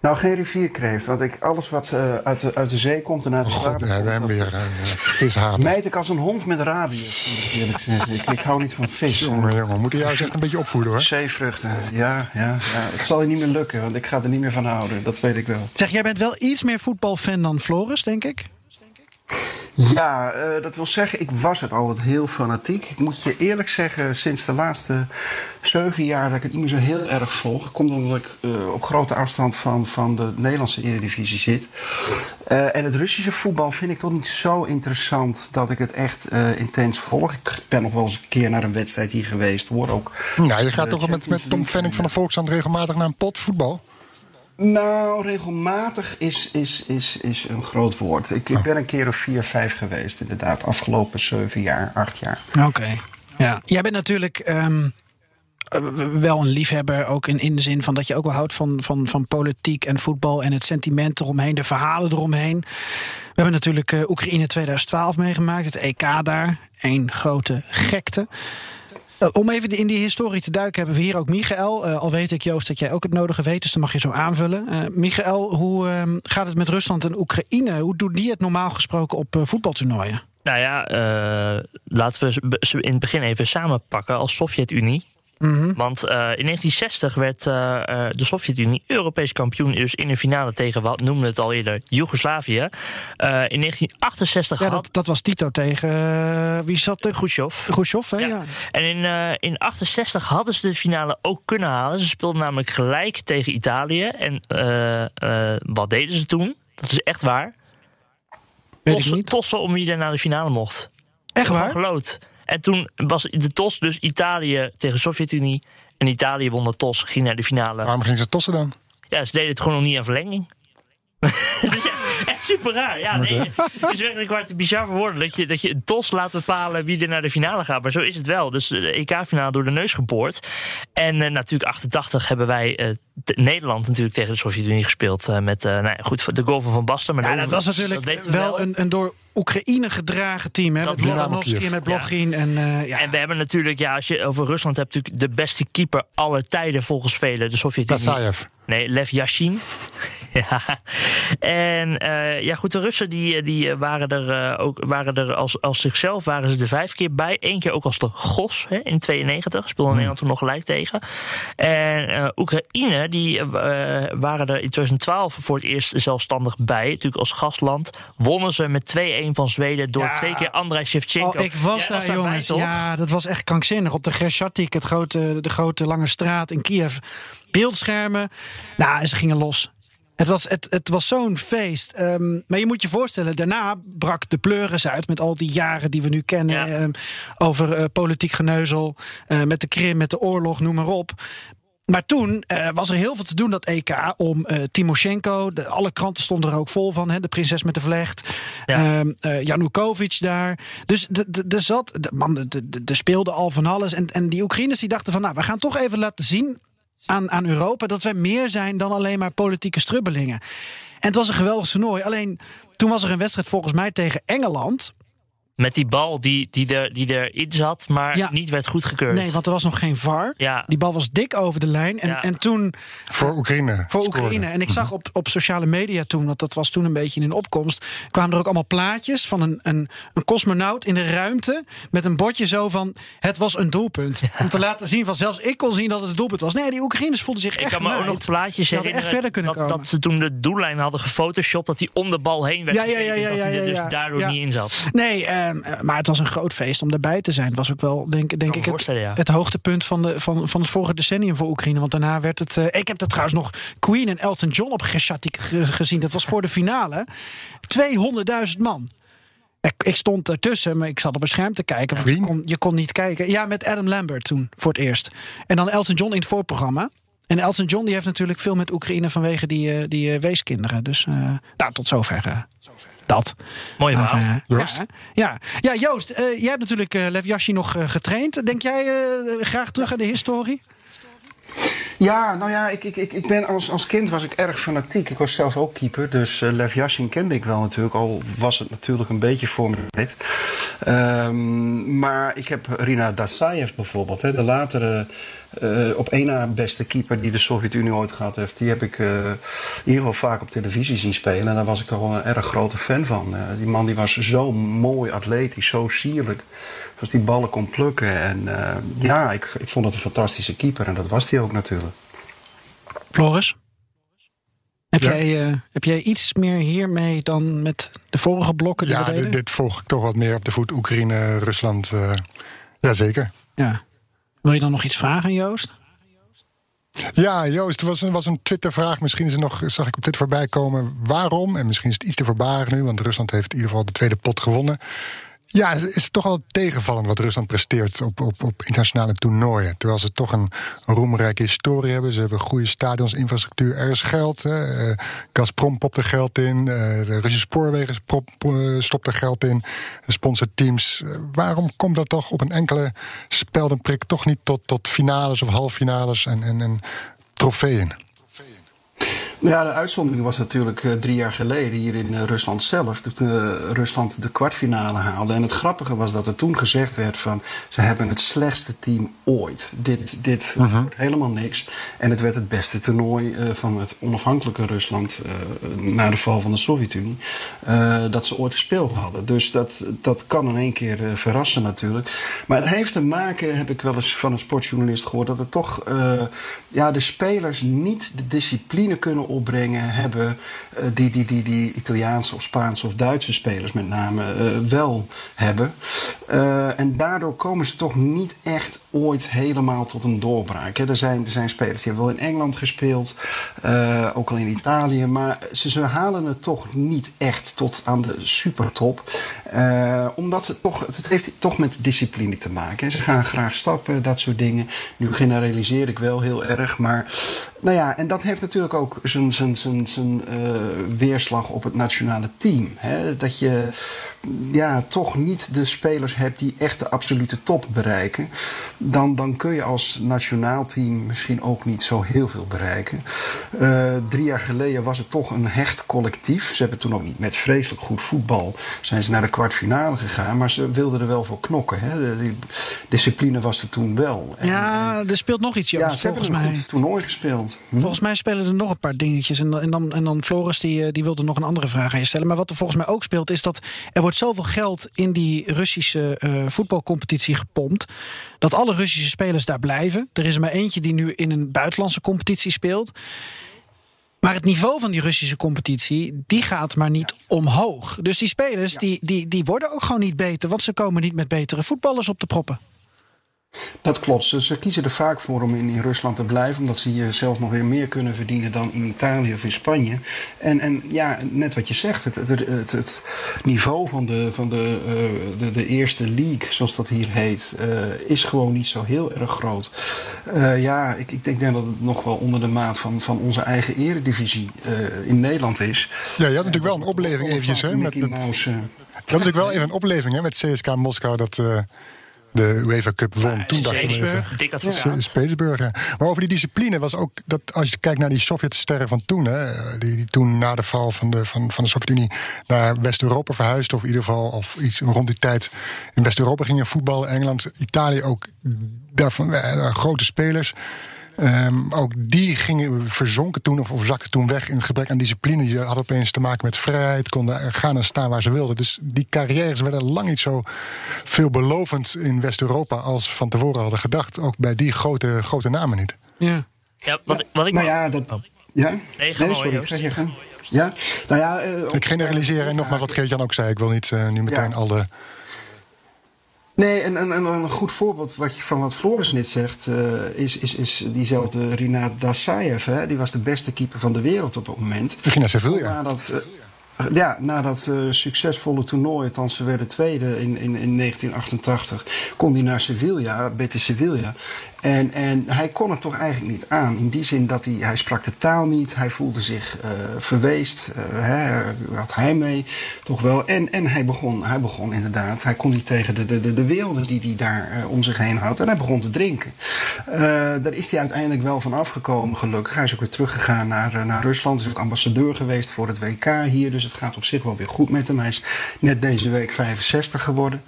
Nou, geen rivierkreeft. Want ik, alles wat eh, uit, de, uit de zee komt en uit de Oh, God, water we hebben hem weer. uh, vishaat. *laughs* Mijt ik als een hond met rabies. moet ik hou niet van vis. Jongen, jongen, we moeten jou echt een beetje opvoeden hoor. Zeevruchten, ja, ja, ja. Het zal je niet meer lukken, want ik ga er niet meer van houden. Dat weet ik wel. Zeg, jij bent wel iets meer voetbalfan dan Floris, denk ik? Ja, eh, dat wil zeggen, ik was het altijd heel fanatiek. Ik moet je eerlijk zeggen, sinds de laatste zeven jaar dat ik het niet meer zo heel erg volg. Komt omdat ik eh, op grote afstand van, van de Nederlandse Eredivisie zit. Eh, en het Russische voetbal vind ik toch niet zo interessant dat ik het echt intens volg. Ik ben nog wel eens een keer naar een wedstrijd hier geweest hoor. Ook, Nou, je gaat toch met, met Tom Fennick van de Volkskrant regelmatig naar een pot voetbal? Nou, regelmatig is, is, is, is een groot woord. Ik, ik ben een keer of vier, vijf geweest, inderdaad. Afgelopen zeven jaar, acht jaar. Oké. Ja. Jij bent natuurlijk ehm, eh, wel een liefhebber, ook in, in de zin van dat je ook wel houdt van, van, van politiek en voetbal en het sentiment eromheen, de verhalen eromheen. We hebben natuurlijk eh, Oekraïne 2012 meegemaakt, het EK daar. Eén grote gekte. Eh, om even in die historie te duiken, hebben we hier ook Michael. Eh, al weet ik, Joost, dat jij ook het nodige weet, dus dan mag je zo aanvullen. Eh Michael, hoe ehm, gaat het met Rusland en Oekraïne? Hoe doen die het normaal gesproken op voetbaltoernooien? Nou ja, laten we ze in het begin even samenpakken als Sovjet-Unie. Want eh, in 1960 werd eh, eh, de Sovjet-Unie Europees kampioen. Dus in de finale tegen, wat noemden het al eerder, Joegoslavië. In 1968 Ja, had dat, dat was Tito tegen. wie zat er? Khrushchev. Khrushchev, hè? Ja. En in, eh in 68 hadden ze de finale ook kunnen halen. Ze speelden namelijk gelijk tegen Italië. En wat deden ze toen? Dat is echt waar. Tossen, tossen om wie er naar de finale mocht. Echt waar? Geloot. En toen was de tos dus Italië tegen Sovjet-Unie. En Italië won de tos, ging naar de finale. Waarom gingen ze tossen dan? Ja, ze deden het gewoon nog niet aan verlenging. Het is echt, echt super raar. Ja, nee, het is werkelijk waar te bizar voor woorden. Dat je, dat je een tos laat bepalen wie er naar de finale gaat. Maar zo is het wel. Dus de EK-finale door de neus geboord. En eh, natuurlijk 88 hebben wij eh, Nederland natuurlijk tegen de Sovjet-Unie gespeeld. eh, met, eh, nou ja, goed, de goal van Van Basten. Maar Ja, dat was natuurlijk we wel een, een door Oekraïne gedragen team. Hè? Dat met Kiev. en met Blokhin. En, eh, ja. En we hebben natuurlijk, ja, als je over Rusland hebt, natuurlijk de beste keeper aller tijden volgens velen, de Sovjet-Unie. Nee, Lev Yashin. *laughs* ja. En eh, ja, goed, de Russen die, die eh, waren er eh, ook waren er als, als zichzelf waren ze er vijf keer bij. Eén keer ook als de Gos hè, in 92. Speelde Nederland toen nog gelijk tegen. En eh, Oekraïne, die eh, waren er in 2012 voor het eerst zelfstandig bij. Natuurlijk als gastland. Wonnen ze met 2-1 van Zweden door Ja. twee keer Andrei Shevchenko. Oh, ik was Jij daar, jongens. toch? Ja, dat was echt krankzinnig. Op de Greshatik, het grote, de grote lange straat in Kiev. Beeldschermen. Nou, en ze gingen los. Het was, het, het was zo'n feest. Ehm, maar je moet je voorstellen, daarna brak de pleuris uit... met al die jaren die we nu kennen... Ja. ehm, over eh, politiek geneuzel, eh, met de Krim, met de oorlog, noem maar op. Maar toen eh, was er heel veel te doen, dat EK, om Timoshenko. De, alle kranten stonden er ook vol van, hè, de prinses met de vlecht. Ja. Ehm, eh, Janukovic daar. Dus de- de- de zat, de, man, de- de- er speelde al van alles. En, en die Oekraïners die dachten van, nou, we gaan toch even laten zien aan, aan Europa... dat wij meer zijn dan alleen maar politieke strubbelingen. En het was een geweldig toernooi. Alleen, toen was er een wedstrijd volgens mij tegen Engeland... Met die bal die, die, er, die erin zat, maar Ja. niet werd goedgekeurd. Nee, want er was nog geen VAR. Ja. Die bal was dik over de lijn. En, Ja. en toen Voor Oekraïne. voor scoorde. Oekraïne. En ik zag op, op sociale media toen, want dat was toen een beetje in opkomst, kwamen er ook allemaal plaatjes van een, een, een cosmonaut in de ruimte met een bordje zo van het was een doelpunt. Om te laten zien van zelfs ik kon zien dat het een doelpunt was. Nee, die Oekraïners voelden zich Ik echt kan me ook nog plaatjes Die hadden echt herinneren verder kunnen dat, komen. dat ze toen de doellijn hadden gefotoshopt... dat hij om de bal heen werd Ja, ja, ja, getekend, ja, dat ja, hij er ja, dus ja. daardoor Ja. niet in zat. Nee, ehm, maar het was een groot feest om daarbij te zijn. Het was ook wel, denk, denk ik, het, ja. het hoogtepunt van, de, van, van het vorige decennium voor Oekraïne. Want daarna werd het. eh, ik heb er trouwens nog Queen en Elton John op Geshatik ge- gezien. Dat was voor de finale. 200.000 man. Ik, ik stond ertussen, maar ik zat op een scherm te kijken. Want je kon, je kon niet kijken. Ja, met Adam Lambert toen voor het eerst. En dan Elton John in het voorprogramma. En Elton John die heeft natuurlijk veel met Oekraïne vanwege die, eh, die eh, weeskinderen. Dus eh, nou, tot zover. eh, dat. Mooi Maar, verhaal. eh, Joost? Ja, ja. ja Joost, eh, jij hebt natuurlijk eh Lev Yashin nog getraind. Denk jij eh, graag terug aan de historie? Ja, nou ja, ik, ik, ik, ik ben als, als kind was ik erg fanatiek. Ik was zelf ook keeper, dus eh, Lev Yashin kende ik wel natuurlijk. Al was het natuurlijk een beetje voor mijn tijd. Ehm, maar ik heb Rina Dasayev bijvoorbeeld, hè, de latere eh, op één na beste keeper die de Sovjet-Unie ooit gehad heeft. Die heb ik eh, in ieder geval vaak op televisie zien spelen. En daar was ik toch wel een erg grote fan van. Eh, die man die was zo mooi atletisch, zo sierlijk. Als die ballen kon plukken. En eh, ja, ik, ik vond het een fantastische keeper. En dat was hij ook natuurlijk. Floris? Heb, Ja. jij, eh, heb jij iets meer hiermee dan met de vorige blokken die Ja, we deden? dit, dit volg ik toch wat meer op de voet. Oekraïne, Rusland. eh Jazeker. Ja. Wil je dan nog iets vragen, Joost? Ja, Joost, was een, was een Twitter-vraag. Misschien is er nog, zag ik op dit voorbij komen. Waarom? En misschien is het iets te voorbarig nu, want Rusland heeft in ieder geval de tweede pot gewonnen. Ja, is is het toch wel tegenvallend wat Rusland presteert op, op, op internationale toernooien. Terwijl ze toch een, roemrijke historie hebben. Ze hebben goede stadions, infrastructuur, er is geld. Hè. Eh, Gazprom popt er geld in. eh, de Russische spoorwegen prop, eh, stopt er geld in. Sponsorteams. Waarom komt dat toch op een enkele speldenprik toch niet tot, tot finales of halffinales en, en, en trofeeën? Ja, de uitzondering was natuurlijk eh, drie jaar geleden hier in eh, Rusland zelf. Toen eh, Rusland de kwartfinale haalde. En het grappige was dat er toen gezegd werd van... ze hebben het slechtste team ooit. Dit, dit wordt helemaal niks. En het werd het beste toernooi van het onafhankelijke Rusland... na de val van de Sovjet-Unie... dat ze ooit gespeeld hadden. Dus dat, dat kan in één keer verrassen natuurlijk. Maar het heeft te maken, heb ik wel eens van een sportjournalist gehoord... dat het toch ja, de spelers niet de discipline kunnen opbrengen hebben eh, die, die, die, die Italiaanse of Spaanse of Duitse spelers met name eh, wel hebben. Eh, en daardoor komen ze toch niet echt ooit helemaal tot een doorbraak. Hè. Er, zijn, er zijn spelers die hebben wel in Engeland gespeeld, ook al in Italië, maar ze, ze halen het toch niet echt tot aan de supertop. Omdat het toch, het heeft toch met discipline te maken. hè. Ze gaan graag stappen, dat soort dingen. Nu generaliseer ik wel heel erg, maar nou ja, en dat heeft natuurlijk ook zijn, zijn, zijn, eh, weerslag op het nationale team. Hè? Dat je ja, toch niet de spelers hebt die echt de absolute top bereiken. Dan, dan kun je als nationaal team misschien ook niet zo heel veel bereiken. Eh, drie jaar geleden was het toch een hecht collectief. Ze hebben toen ook niet met vreselijk goed voetbal zijn ze naar de kwartfinale gegaan. Maar ze wilden er wel voor knokken. Hè? De- discipline was er toen wel. En, ja, er speelt nog iets, Joost, ja, ze volgens mij. goed toernooi gespeeld. Hm? Volgens mij spelen er nog een paar dingetjes. En, dan- en, dan, en dan Floris, die, eh, die wilde nog een andere vraag aan je stellen. Maar wat er volgens mij ook speelt, is dat er wordt zoveel geld in die Russische eh, voetbalcompetitie gepompt. Dat alle Russische spelers daar blijven. Er is er maar eentje die nu in een buitenlandse competitie speelt. Maar het niveau van die Russische competitie, die gaat maar niet omhoog. Dus die spelers, die, die, die worden ook gewoon niet beter. Want ze komen niet met betere voetballers op de proppen. Dat klopt. Ze, ze kiezen er vaak voor om in, in Rusland te blijven, omdat ze hier zelf nog weer meer kunnen verdienen dan in Italië of in Spanje. En, en ja, net wat je zegt, het, het, het, het niveau van, de, van de, eh, de, de eerste league, zoals dat hier heet, eh, is gewoon niet zo heel erg groot. Eh, ja, ik, ik denk dat het nog wel onder de maat van, van onze eigen eredivisie in Nederland is. Ja, je had natuurlijk wel een opleving eventjes. Hè, met, met, je had natuurlijk wel even een opleving hè, met CSK Moskou. Dat, de UEFA Cup won. Toen dacht je Dik advocaat. Spaceburg, ja. Maar over die discipline was ook dat als je kijkt naar die Sovjetsterren van toen, hè, die, die toen na de val van de, van, van de Sovjet-Unie naar West-Europa verhuisden, of in ieder geval of iets rond die tijd in West-Europa gingen voetballen, Engeland, Italië ook daarvan eh, grote spelers. Ehm, ook die gingen verzonken toen of, of zakten toen weg in het gebrek aan discipline. Die hadden opeens te maken met vrijheid, konden gaan en staan waar ze wilden. Dus die carrières werden lang niet zo veelbelovend in West-Europa als van tevoren hadden gedacht. Ook bij die grote, grote namen niet. Ja. Ja, wat, wat ik Nou ja, dat. Ja? Nee, maar, sorry. Joost. Zeg je gang. Ja, nou ja. eh, Ik generaliseer en nogmaals wat Geert-Jan ook zei. Ik wil niet eh, nu meteen Ja. al de... Nee, en, en, en een goed voorbeeld wat je, van wat Floris net zegt, eh, is, is, is diezelfde Rinat Dasaev. Hè? Die was de beste keeper van de wereld op het moment. Begin naar Sevilla. Na dat, eh, ja, na dat eh, succesvolle toernooi, althans ze werden tweede in, in, in 1988, kon hij naar Sevilla, Betis Sevilla. En, en hij kon het toch eigenlijk niet aan. In die zin dat hij, sprak de taal niet, hij voelde zich eh, verweest, eh, hè, had hij mee, toch wel. En, en hij, begon, hij begon inderdaad, hij kon niet tegen de, de, de, die hij daar eh, om zich heen had. En hij begon te drinken. Daar is hij uiteindelijk wel van afgekomen, gelukkig. Hij is ook weer teruggegaan naar, naar Rusland. Hij is ook ambassadeur geweest voor het WK hier. Dus het gaat op zich wel weer goed met hem. Hij is net deze week 65 geworden.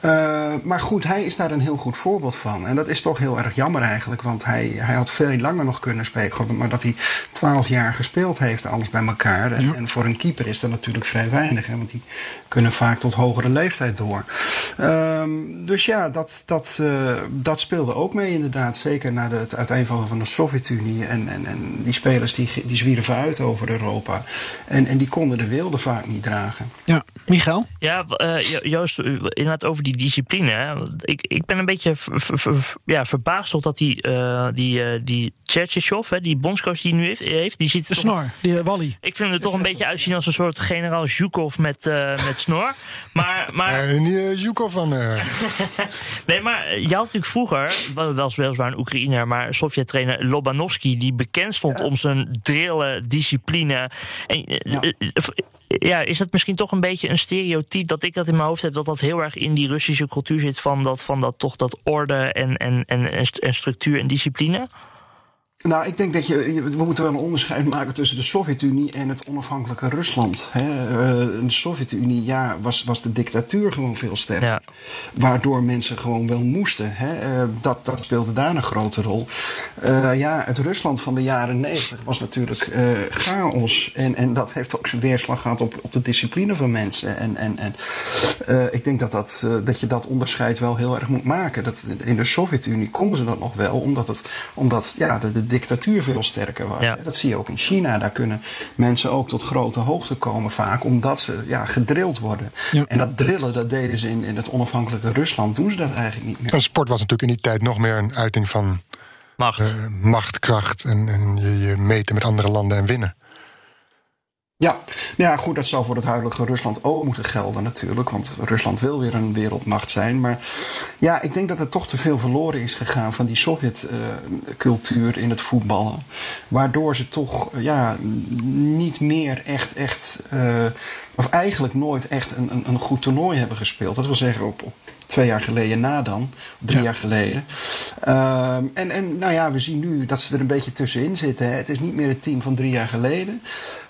Eh, maar goed, hij is daar een heel goed voorbeeld van. En dat is toch heel erg jammer eigenlijk. Want hij, hij had veel langer nog kunnen spelen. Maar dat hij 12 jaar gespeeld heeft, alles bij elkaar. En, en voor een keeper is dat natuurlijk vrij weinig. Hè, want die kunnen vaak tot hogere leeftijd door. Ehm, dus ja, dat, dat, eh, dat speelde ook mee inderdaad. Zeker na de, het uiteenvallen van de Sovjet-Unie. En, en, en die spelers die, die zwierven uit over Europa. En, en die konden de wilde vaak niet dragen. Ja, Michael? Ja, eh, Jo- Joost, inderdaad over die discipline. Hè. Ik, ik ben een beetje ver- ver- ver- ja, verbaasd tot dat die, eh die, eh die hè, die bondscoach die hij nu heeft, heeft die ziet De toch- snor, die Wally. Ik vind hem er toch een beetje uitzien als een soort generaal Zhukov met, eh, met snor. Maar, maar En die uh, Zhukov van... eh, *laughs* Nee, maar je had natuurlijk vroeger, wel wel weliswaar een Oekraïner, maar Sovjet-trainer Lobanovsky, die bekend stond om zijn drillen, discipline. En, ja, is dat misschien toch een beetje een stereotype dat ik dat in mijn hoofd heb, dat dat heel erg in die Russische cultuur zit van dat, van dat toch dat orde en, en, en, en st- en structuur en discipline? Nou, ik denk dat je, we moeten wel een onderscheid maken tussen de Sovjet-Unie en het onafhankelijke Rusland. Eh, In de Sovjet-Unie ja, was, was de dictatuur gewoon veel sterker. Ja. Waardoor mensen gewoon wel moesten. Eh, Dat, dat speelde daar een grote rol. Eh, ja, het Rusland van de jaren 90 was natuurlijk chaos. En, en dat heeft ook zijn weerslag gehad op, op de discipline van mensen. En, en, en ik denk dat, dat, dat je dat onderscheid wel heel erg moet maken. Dat, in de Sovjet-Unie konden ze dat nog wel, omdat, het, omdat ja, de, de dictatuur veel sterker was. Ja. Dat zie je ook in China. Daar kunnen mensen ook tot grote hoogte komen vaak, omdat ze ja, gedrild worden. Ja. En dat drillen, dat deden ze in, in het onafhankelijke Rusland, doen ze dat eigenlijk niet meer. en sport was natuurlijk in die tijd nog meer een uiting van Macht. eh, macht, kracht en, en je, je meten met andere landen en winnen. Ja, ja, goed, dat zou voor het huidige Rusland ook moeten gelden natuurlijk. Want Rusland wil weer een wereldmacht zijn. Maar ja, ik denk dat er toch te veel verloren is gegaan van die Sovjet-cultuur in het voetballen. Waardoor ze toch eh, ja, niet meer echt, echt eh, of eigenlijk nooit echt een, een, een goed toernooi hebben gespeeld. Dat wil zeggen op twee jaar geleden na dan, drie Ja. jaar geleden. Ehm, en, en nou ja, we zien nu dat ze er een beetje tussenin zitten. Hè. Het is niet meer het team van drie jaar geleden.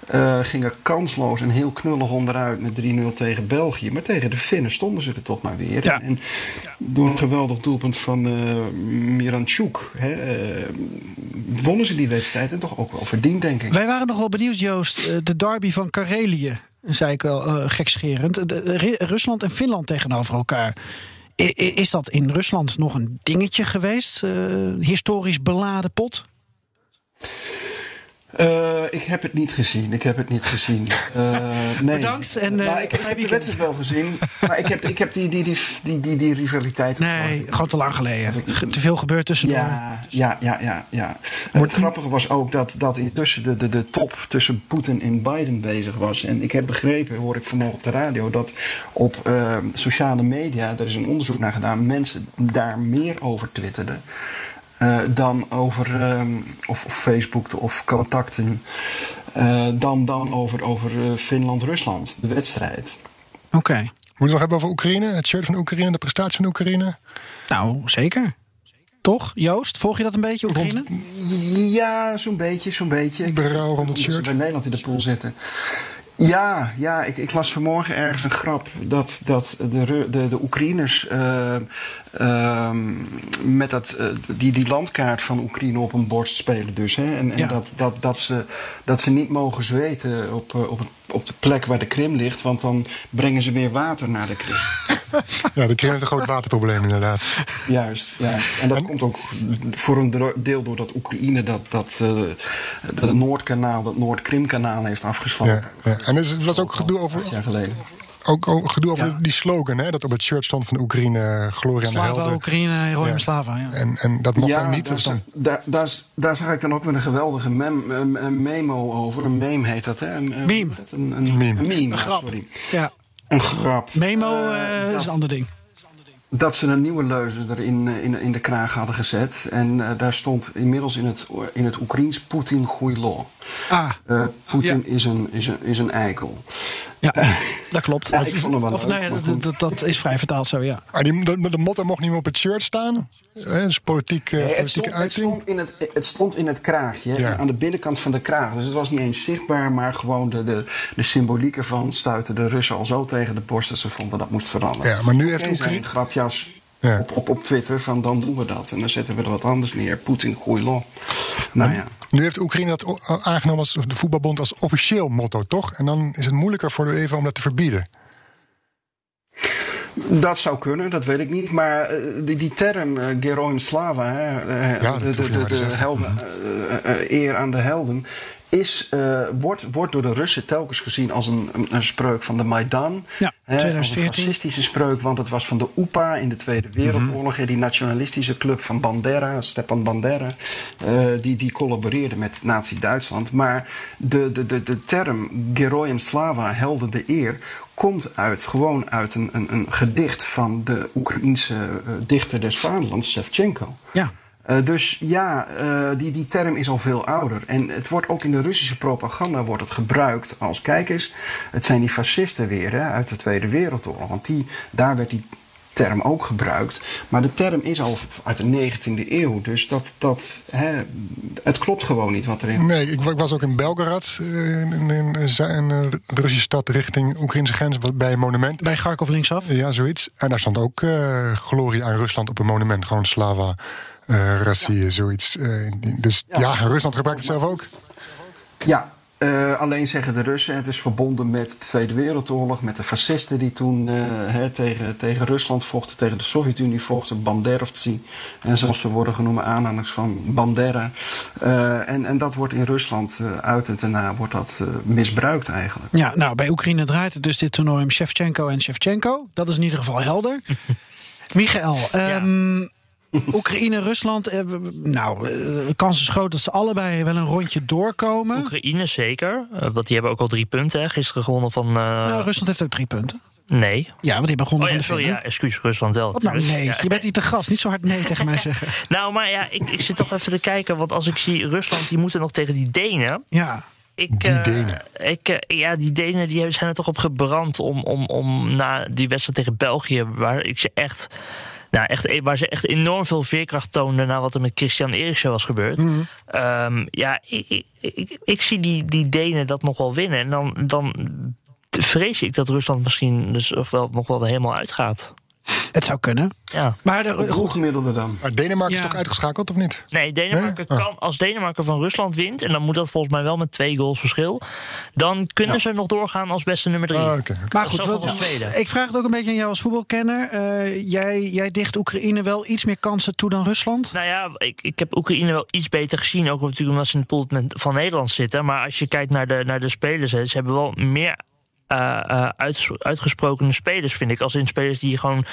Eh, gingen kansloos en heel knullig onderuit met 3-0 tegen België. Maar tegen de Finnen stonden ze er toch maar weer. Ja. En door een geweldig doelpunt van eh Miranchuk hè, eh, wonnen ze die wedstrijd. En toch ook wel verdiend, denk ik. Wij waren nog wel benieuwd, Joost. De derby van Karelië, zei ik al eh, gekscherend. Rusland en Finland tegenover elkaar. Is dat in Rusland nog een dingetje geweest? Eh, historisch beladen pot? Eh, ik heb het niet gezien. Ik heb het niet gezien. *laughs* Eh, nee. Bedankt en, eh, Maar ik, heb- de wedstrijd wel gezien. Maar ik heb, ik heb die, die, die, die, die, die rivaliteit. Nee, gewoon te lang geleden. Ge- Te veel gebeurd tussendoor. Ja, ja, ja, ja. ja. Het grappige was ook dat, dat intussen de, de, de top tussen Poetin en Biden bezig was. En ik heb begrepen, hoor ik vanmorgen op de radio, dat op sociale media, daar is een onderzoek naar gedaan, mensen daar meer over twitterden. Eh, dan over ehm, of, of Facebook of contacten. eh, dan, dan over, over eh, Finland-Rusland, de wedstrijd. Oké. we het nog hebben over Oekraïne? Het shirt van Oekraïne, de prestatie van Oekraïne? Nou, zeker. Toch, Joost? Volg je dat een beetje, Oekraïne? Ja, zo'n beetje, zo'n beetje. Berouw rond het ze shirt. bij Nederland in de pool zitten. Ja, ja ik, ik las vanmorgen ergens een grap dat, dat de, de, de Oekraïners ehm, met dat, eh, die, die landkaart van Oekraïne op een borst spelen. Dus, hè? En, en Ja. dat, dat, dat, ze, dat ze niet mogen zweten op, eh, op, het- op de plek waar de Krim ligt, want dan brengen ze weer water naar de Krim. *laughs* Ja, de Krim heeft een groot waterprobleem inderdaad. Juist, ja. En dat komt ook voor een deel doordat Oekraïne dat, dat, eh, dat Noordkanaal, dat Noord-Krimkanaal heeft afgesloten. Ja, ja. En is- er was ook gedoe over, jaar geleden. Ook, ook gedoe over Ja. die slogan, hè, dat op het shirt stond van Oekraïne, eh, glorie aan de helden. Oekraïne, Roy Ja. Slava. Ja. En, en dat mocht dan niet. daar, dan, daar, daar, daar zag ik dan ook weer een geweldige mem, een, een memo over. Een meme heet dat, hè? Een, een- Meme. Een, een, Meme. Een meme, Een grap. sorry. Ja. Een grap. Memo Eh, eh, dat- is een ander ding. dat ze een nieuwe leuze er in, eh, in, in de kraag hadden gezet. En eh, daar stond inmiddels in het, in het Oekraïens Poetin Goeilo. Ah, Eh Poetin Ja. is, een, is, een, is een eikel. Ja, *laughs* dat klopt. Ja, ik vond hem wel of, leuk, nou ja, maar dat, goed. dat, dat is vrij vertaald zo, ja. maar die, de, de motto mocht niet meer op het shirt staan. Hè, dus politiek, eh, Nee, het, politieke stond, het, uiting. stond in het, het stond in het kraagje, Ja. aan de binnenkant van de kraag. Dus het was niet eens zichtbaar, maar gewoon de, de, de symboliek ervan stuitte de Russen al zo tegen de borst dat ze vonden dat moest veranderen. Ja, maar nu heeft Oekraïne- een grapjas Ja. op, op, op Twitter van dan doen we dat. En dan zetten we er wat anders neer. Poetin, goeilon. Nou ja. Nu heeft Oekraïne dat aangenomen als de voetbalbond als officieel motto, toch? En dan is het moeilijker voor de UEFA om dat te verbieden. Dat zou kunnen, dat weet ik niet. Maar eh, die, die term uh, Geroim Slava, hè, eh, Ja, de, de, de, de helden, eh, eer aan de helden, is, eh, wordt, wordt door de Russen telkens gezien als een, een, een spreuk van de Maidan. Ja, Hè, Als 2014. een fascistische spreuk, want het was van de UPA in de Tweede Wereldoorlog. hè, Die nationalistische club van Bandera, Stepan Bandera. eh, die, die collaboreerde met Nazi-Duitsland. Maar de, de, de, de term Geroim Slava, helden de eer komt uit, gewoon uit een, een, een gedicht van de Oekraïense eh, dichter des vaderlands, Shevchenko. Ja. Eh, dus ja, eh, die, die term is al veel ouder. En het wordt ook in de Russische propaganda wordt het gebruikt als... kijk eens, het zijn die fascisten weer hè, uit de Tweede Wereldoorlog. Want die, daar werd die term ook gebruikt. Maar de term is al uit de 19e eeuw. Dus dat, dat, hè, het klopt gewoon niet wat erin... Nee, ik, wa- ik was ook in Belgrad, eh, in, in, Russische stad richting Oekraïnse grens, bij een monument. Bij Garkov linksaf. Ja, zoiets. En daar stond ook eh, glorie aan Rusland op een monument. Gewoon Slava, eh Rassie, zoiets. Eh, dus ja. Rusland gebruikt het zelf ook. Ja, eh, alleen zeggen de Russen, het is verbonden met de Tweede Wereldoorlog, met de fascisten die toen eh, hè, tegen, tegen Rusland vochten, tegen de Sovjet-Unie vochten, Banderovtsi. En zoals ze worden genoemd, aanhangers van Bandera. Eh, en, en dat wordt in Rusland eh, uit en daarna wordt dat eh, misbruikt eigenlijk. Ja, nou, bij Oekraïne draait het dus dit toernooi om Shevchenko en Shevchenko. Dat is in ieder geval helder. *laughs* Michael, ehm, Oekraïne, Rusland. eh, nou, eh, de kans is groot dat ze allebei wel een rondje doorkomen. Oekraïne zeker, eh, want die hebben ook al drie punten. Hè. Gisteren gewonnen van... eh, Nou, Rusland heeft ook drie punten. nee. Ja, want die hebben gewonnen Oh van ja, de sorry, ja, excuus, Rusland wel. Wat nou, nee, Ja. je bent hier te gast. Niet zo hard nee tegen mij *laughs* zeggen. Nou, maar ja, ik, ik zit toch even te kijken. Want als ik zie Rusland, die moeten nog tegen die Denen. Ja, Ik, Die eh, Denen. Ik, eh, ja, die Denen die zijn er toch op gebrand om, om, om na die wedstrijd tegen België, waar ik ze echt. Nou, echt, waar ze echt enorm veel veerkracht toonden na wat er met Christian Eriksen was gebeurd. Mhm. Ehm, ja, ik, ik, ik, ik zie die, die Denen dat nog wel winnen. En dan, dan vrees ik dat Rusland misschien dus of wel, nog wel er helemaal uitgaat. Het zou kunnen. Ja. Maar de, goed, gemiddelde dan? Maar Denemarken Ja. is toch uitgeschakeld, of niet? Nee, Denemarken Nee? Oh. kan, als Denemarken van Rusland wint, en dan moet dat volgens mij wel met twee goals verschil, dan kunnen ze nog doorgaan als beste nummer drie. Ah, maar goed, wat- als tweede. ik vraag het ook een beetje aan jou als voetbalkenner. Eh, jij, jij dicht Oekraïne wel iets meer kansen toe dan Rusland? Nou ja, ik, ik heb Oekraïne wel iets beter gezien. Ook natuurlijk omdat ze in de pool van Nederland zitten. Maar als je kijkt naar de, naar de spelers, hè, ze hebben wel meer uit, uitgesprokene spelers, vind ik. Als in spelers die gewoon.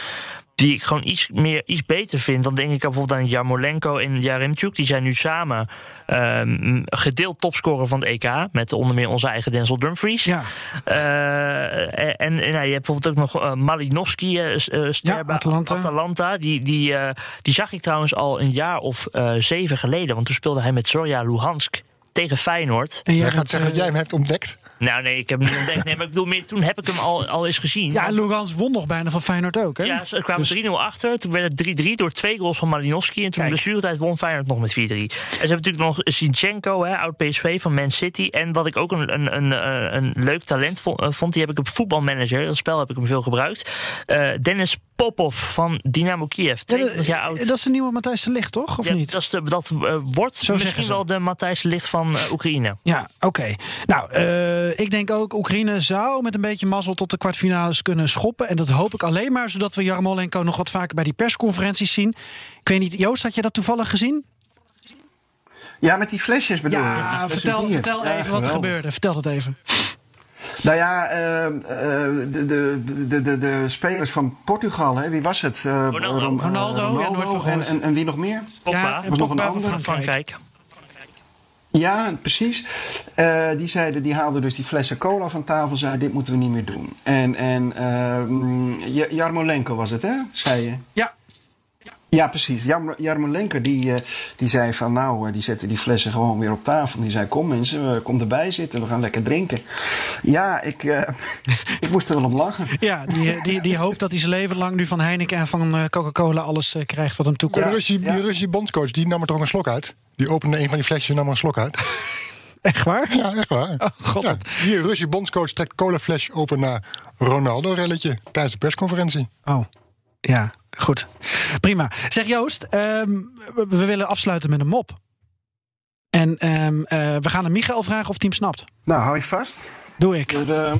Die ik gewoon iets, meer, iets beter vind. Dan denk ik bijvoorbeeld aan Jarmolenko en Jaremchuk. Die zijn nu samen ehm, gedeeld topscorer van het EK. Met onder meer onze eigen Denzel Dumfries. Ja. Eh, en en nou, je hebt bijvoorbeeld ook nog eh, Malinowski, eh, eh, Ja, bij Atalanta. Atalanta. Die, die, eh, die zag ik trouwens al een jaar of eh, zeven geleden. Want toen speelde hij met Zorja Luhansk tegen Feyenoord. En Jij gaat zeggen dat eh, jij hem hebt ontdekt. Nou nee, ik heb hem niet ontdekt. Nee, maar ik bedoel, meer, toen heb ik hem al, al eens gezien. Ja, en Lugans won nog bijna van Feyenoord ook, hè? Ja, ze kwamen Dus- 3-0 achter. Toen werd het 3-3 door twee goals van Malinowski. En toen de blessuretijd won Feyenoord nog met 4-3. En ze hebben natuurlijk nog Zinchenko, hè, oud PSV van Man City. En wat ik ook een, een, een, een, een leuk talent eh, vond, die heb ik op voetbalmanager. Dat spel heb ik hem veel gebruikt. Eh, Dennis Popov van Dynamo Kiev. 22 jaar oud. Dat is de nieuwe Matthijs de Ligt, toch? Of Ja, niet? Dat, is de, dat eh, wordt zeggen misschien ze. wel de Matthijs de Ligt van eh, Oekraïne. Ja, oké. Nou, eh, ik denk ook Oekraïne zou met een beetje mazzel tot de kwartfinales kunnen schoppen. En dat hoop ik alleen maar zodat we Jarmolenko nog wat vaker bij die persconferenties zien. Ik weet niet, Joost, had je dat toevallig gezien? Ja, met die flesjes bedoel je? Ja, vertel, vertel Ja, even wat er gebeurde. Vertel dat even. Nou ja, eh, eh, de, de, de, de, spelers van Portugal, hè, wie was het? Eh, Ronaldo. En, en, en wie nog meer? Pogba Ja, en was nog een van ander? van Frankrijk. Ja, precies. Eh, die zeiden, die haalden dus die flessen cola van tafel, zeiden dit moeten we niet meer doen. En, en J- Jarmolenko was het, hè? Zei je? Ja, Ja, precies. Jarmo- Jarmolenko die, eh, die zei van nou, eh, die zette die flessen gewoon weer op tafel. Die zei kom mensen, kom erbij zitten, we gaan lekker drinken. Ja, ik, eh, *laughs* ik moest er wel om lachen. ja die, die, die hoopt dat hij zijn leven lang nu van Heineken en van eh, Coca-Cola alles eh, krijgt wat hem toekomt. De Russische, ja. die Russische bondscoach die nam er toch een slok uit. Die opende een van die flesjes en nam er een slok uit. *laughs* Echt waar? Ja, echt waar. Oh, god. Ja, die Russische bondscoach trekt colafles open naar Ronaldo-relletje tijdens de persconferentie. Oh, ja, goed. Prima. Zeg Joost, ehm, we, willen afsluiten met een mop. En ehm, eh, we gaan aan Michael vragen of hij hem snapt. Nou, hou je vast. Doe ik. De,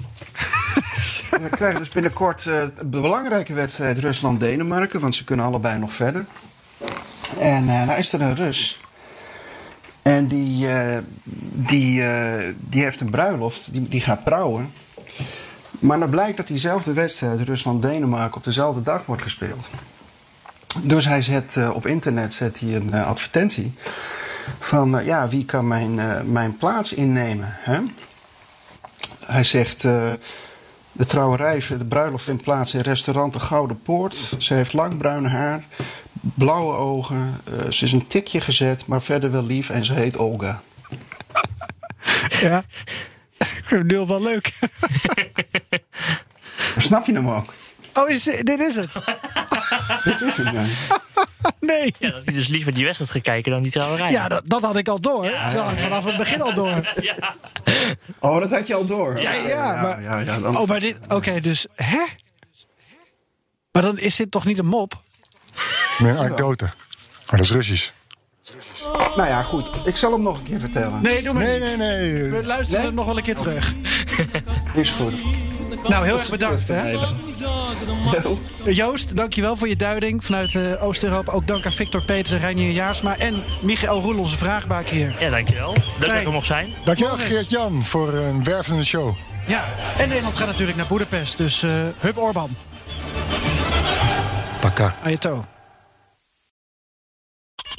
*laughs* we krijgen dus binnenkort eh, de belangrijke wedstrijd Rusland-Denemarken, want ze kunnen allebei nog verder. En eh nou is er een Rus. En die, die, die heeft een bruiloft, die, die gaat trouwen. Maar dan blijkt dat diezelfde wedstrijd Rusland-Denemarken op dezelfde dag wordt gespeeld. Dus hij zet eh, op internet zet hij een eh, advertentie van eh, ja, wie kan mijn, eh, mijn plaats innemen. Hè? Hij zegt. eh, de trouwerij, de bruiloft vindt plaats in restaurant De Gouden Poort. Ze heeft lang bruin haar, blauwe ogen. eh, ze is een tikje gezet, maar verder wel lief en ze heet Olga. Ja. Ik vind het nu al wel leuk. *laughs* Snap je hem ook? Oh, is, dit is het? Dit is het, ja. *laughs* Nee. Ja, dat hij dus liever die wedstrijd gaat kijken dan die trouwerij. Ja, dat, dat had ik al door. Dat had ik vanaf het begin al door. Oh, dat had je al door. Ja, ja, maar... ja, ja, dan- Oh, maar dit... Oké, dus... Hè? Maar dan is dit toch niet een mop? Met een anekdote. Maar dat is Russisch. Nou ja, goed. Ik zal hem nog een keer vertellen. Nee, doe maar Nee, niet. nee, nee. We luisteren het nog wel een keer terug. Is goed. Nou, heel erg bedankt. Hè? Jo. Joost, dankjewel voor je duiding vanuit eh, Oost-Europa. Ook dank aan Victor Peters en Reinier Jaarsma. En Michael Roel, onze vraagbaak hier. Ja, dankjewel. Leuk dat ik er mocht zijn. Dankjewel Geert-Jan voor een wervende show. Ja, en Nederland gaat natuurlijk naar Boedapest. Dus eh Hup Orban, Pakka. Ayato.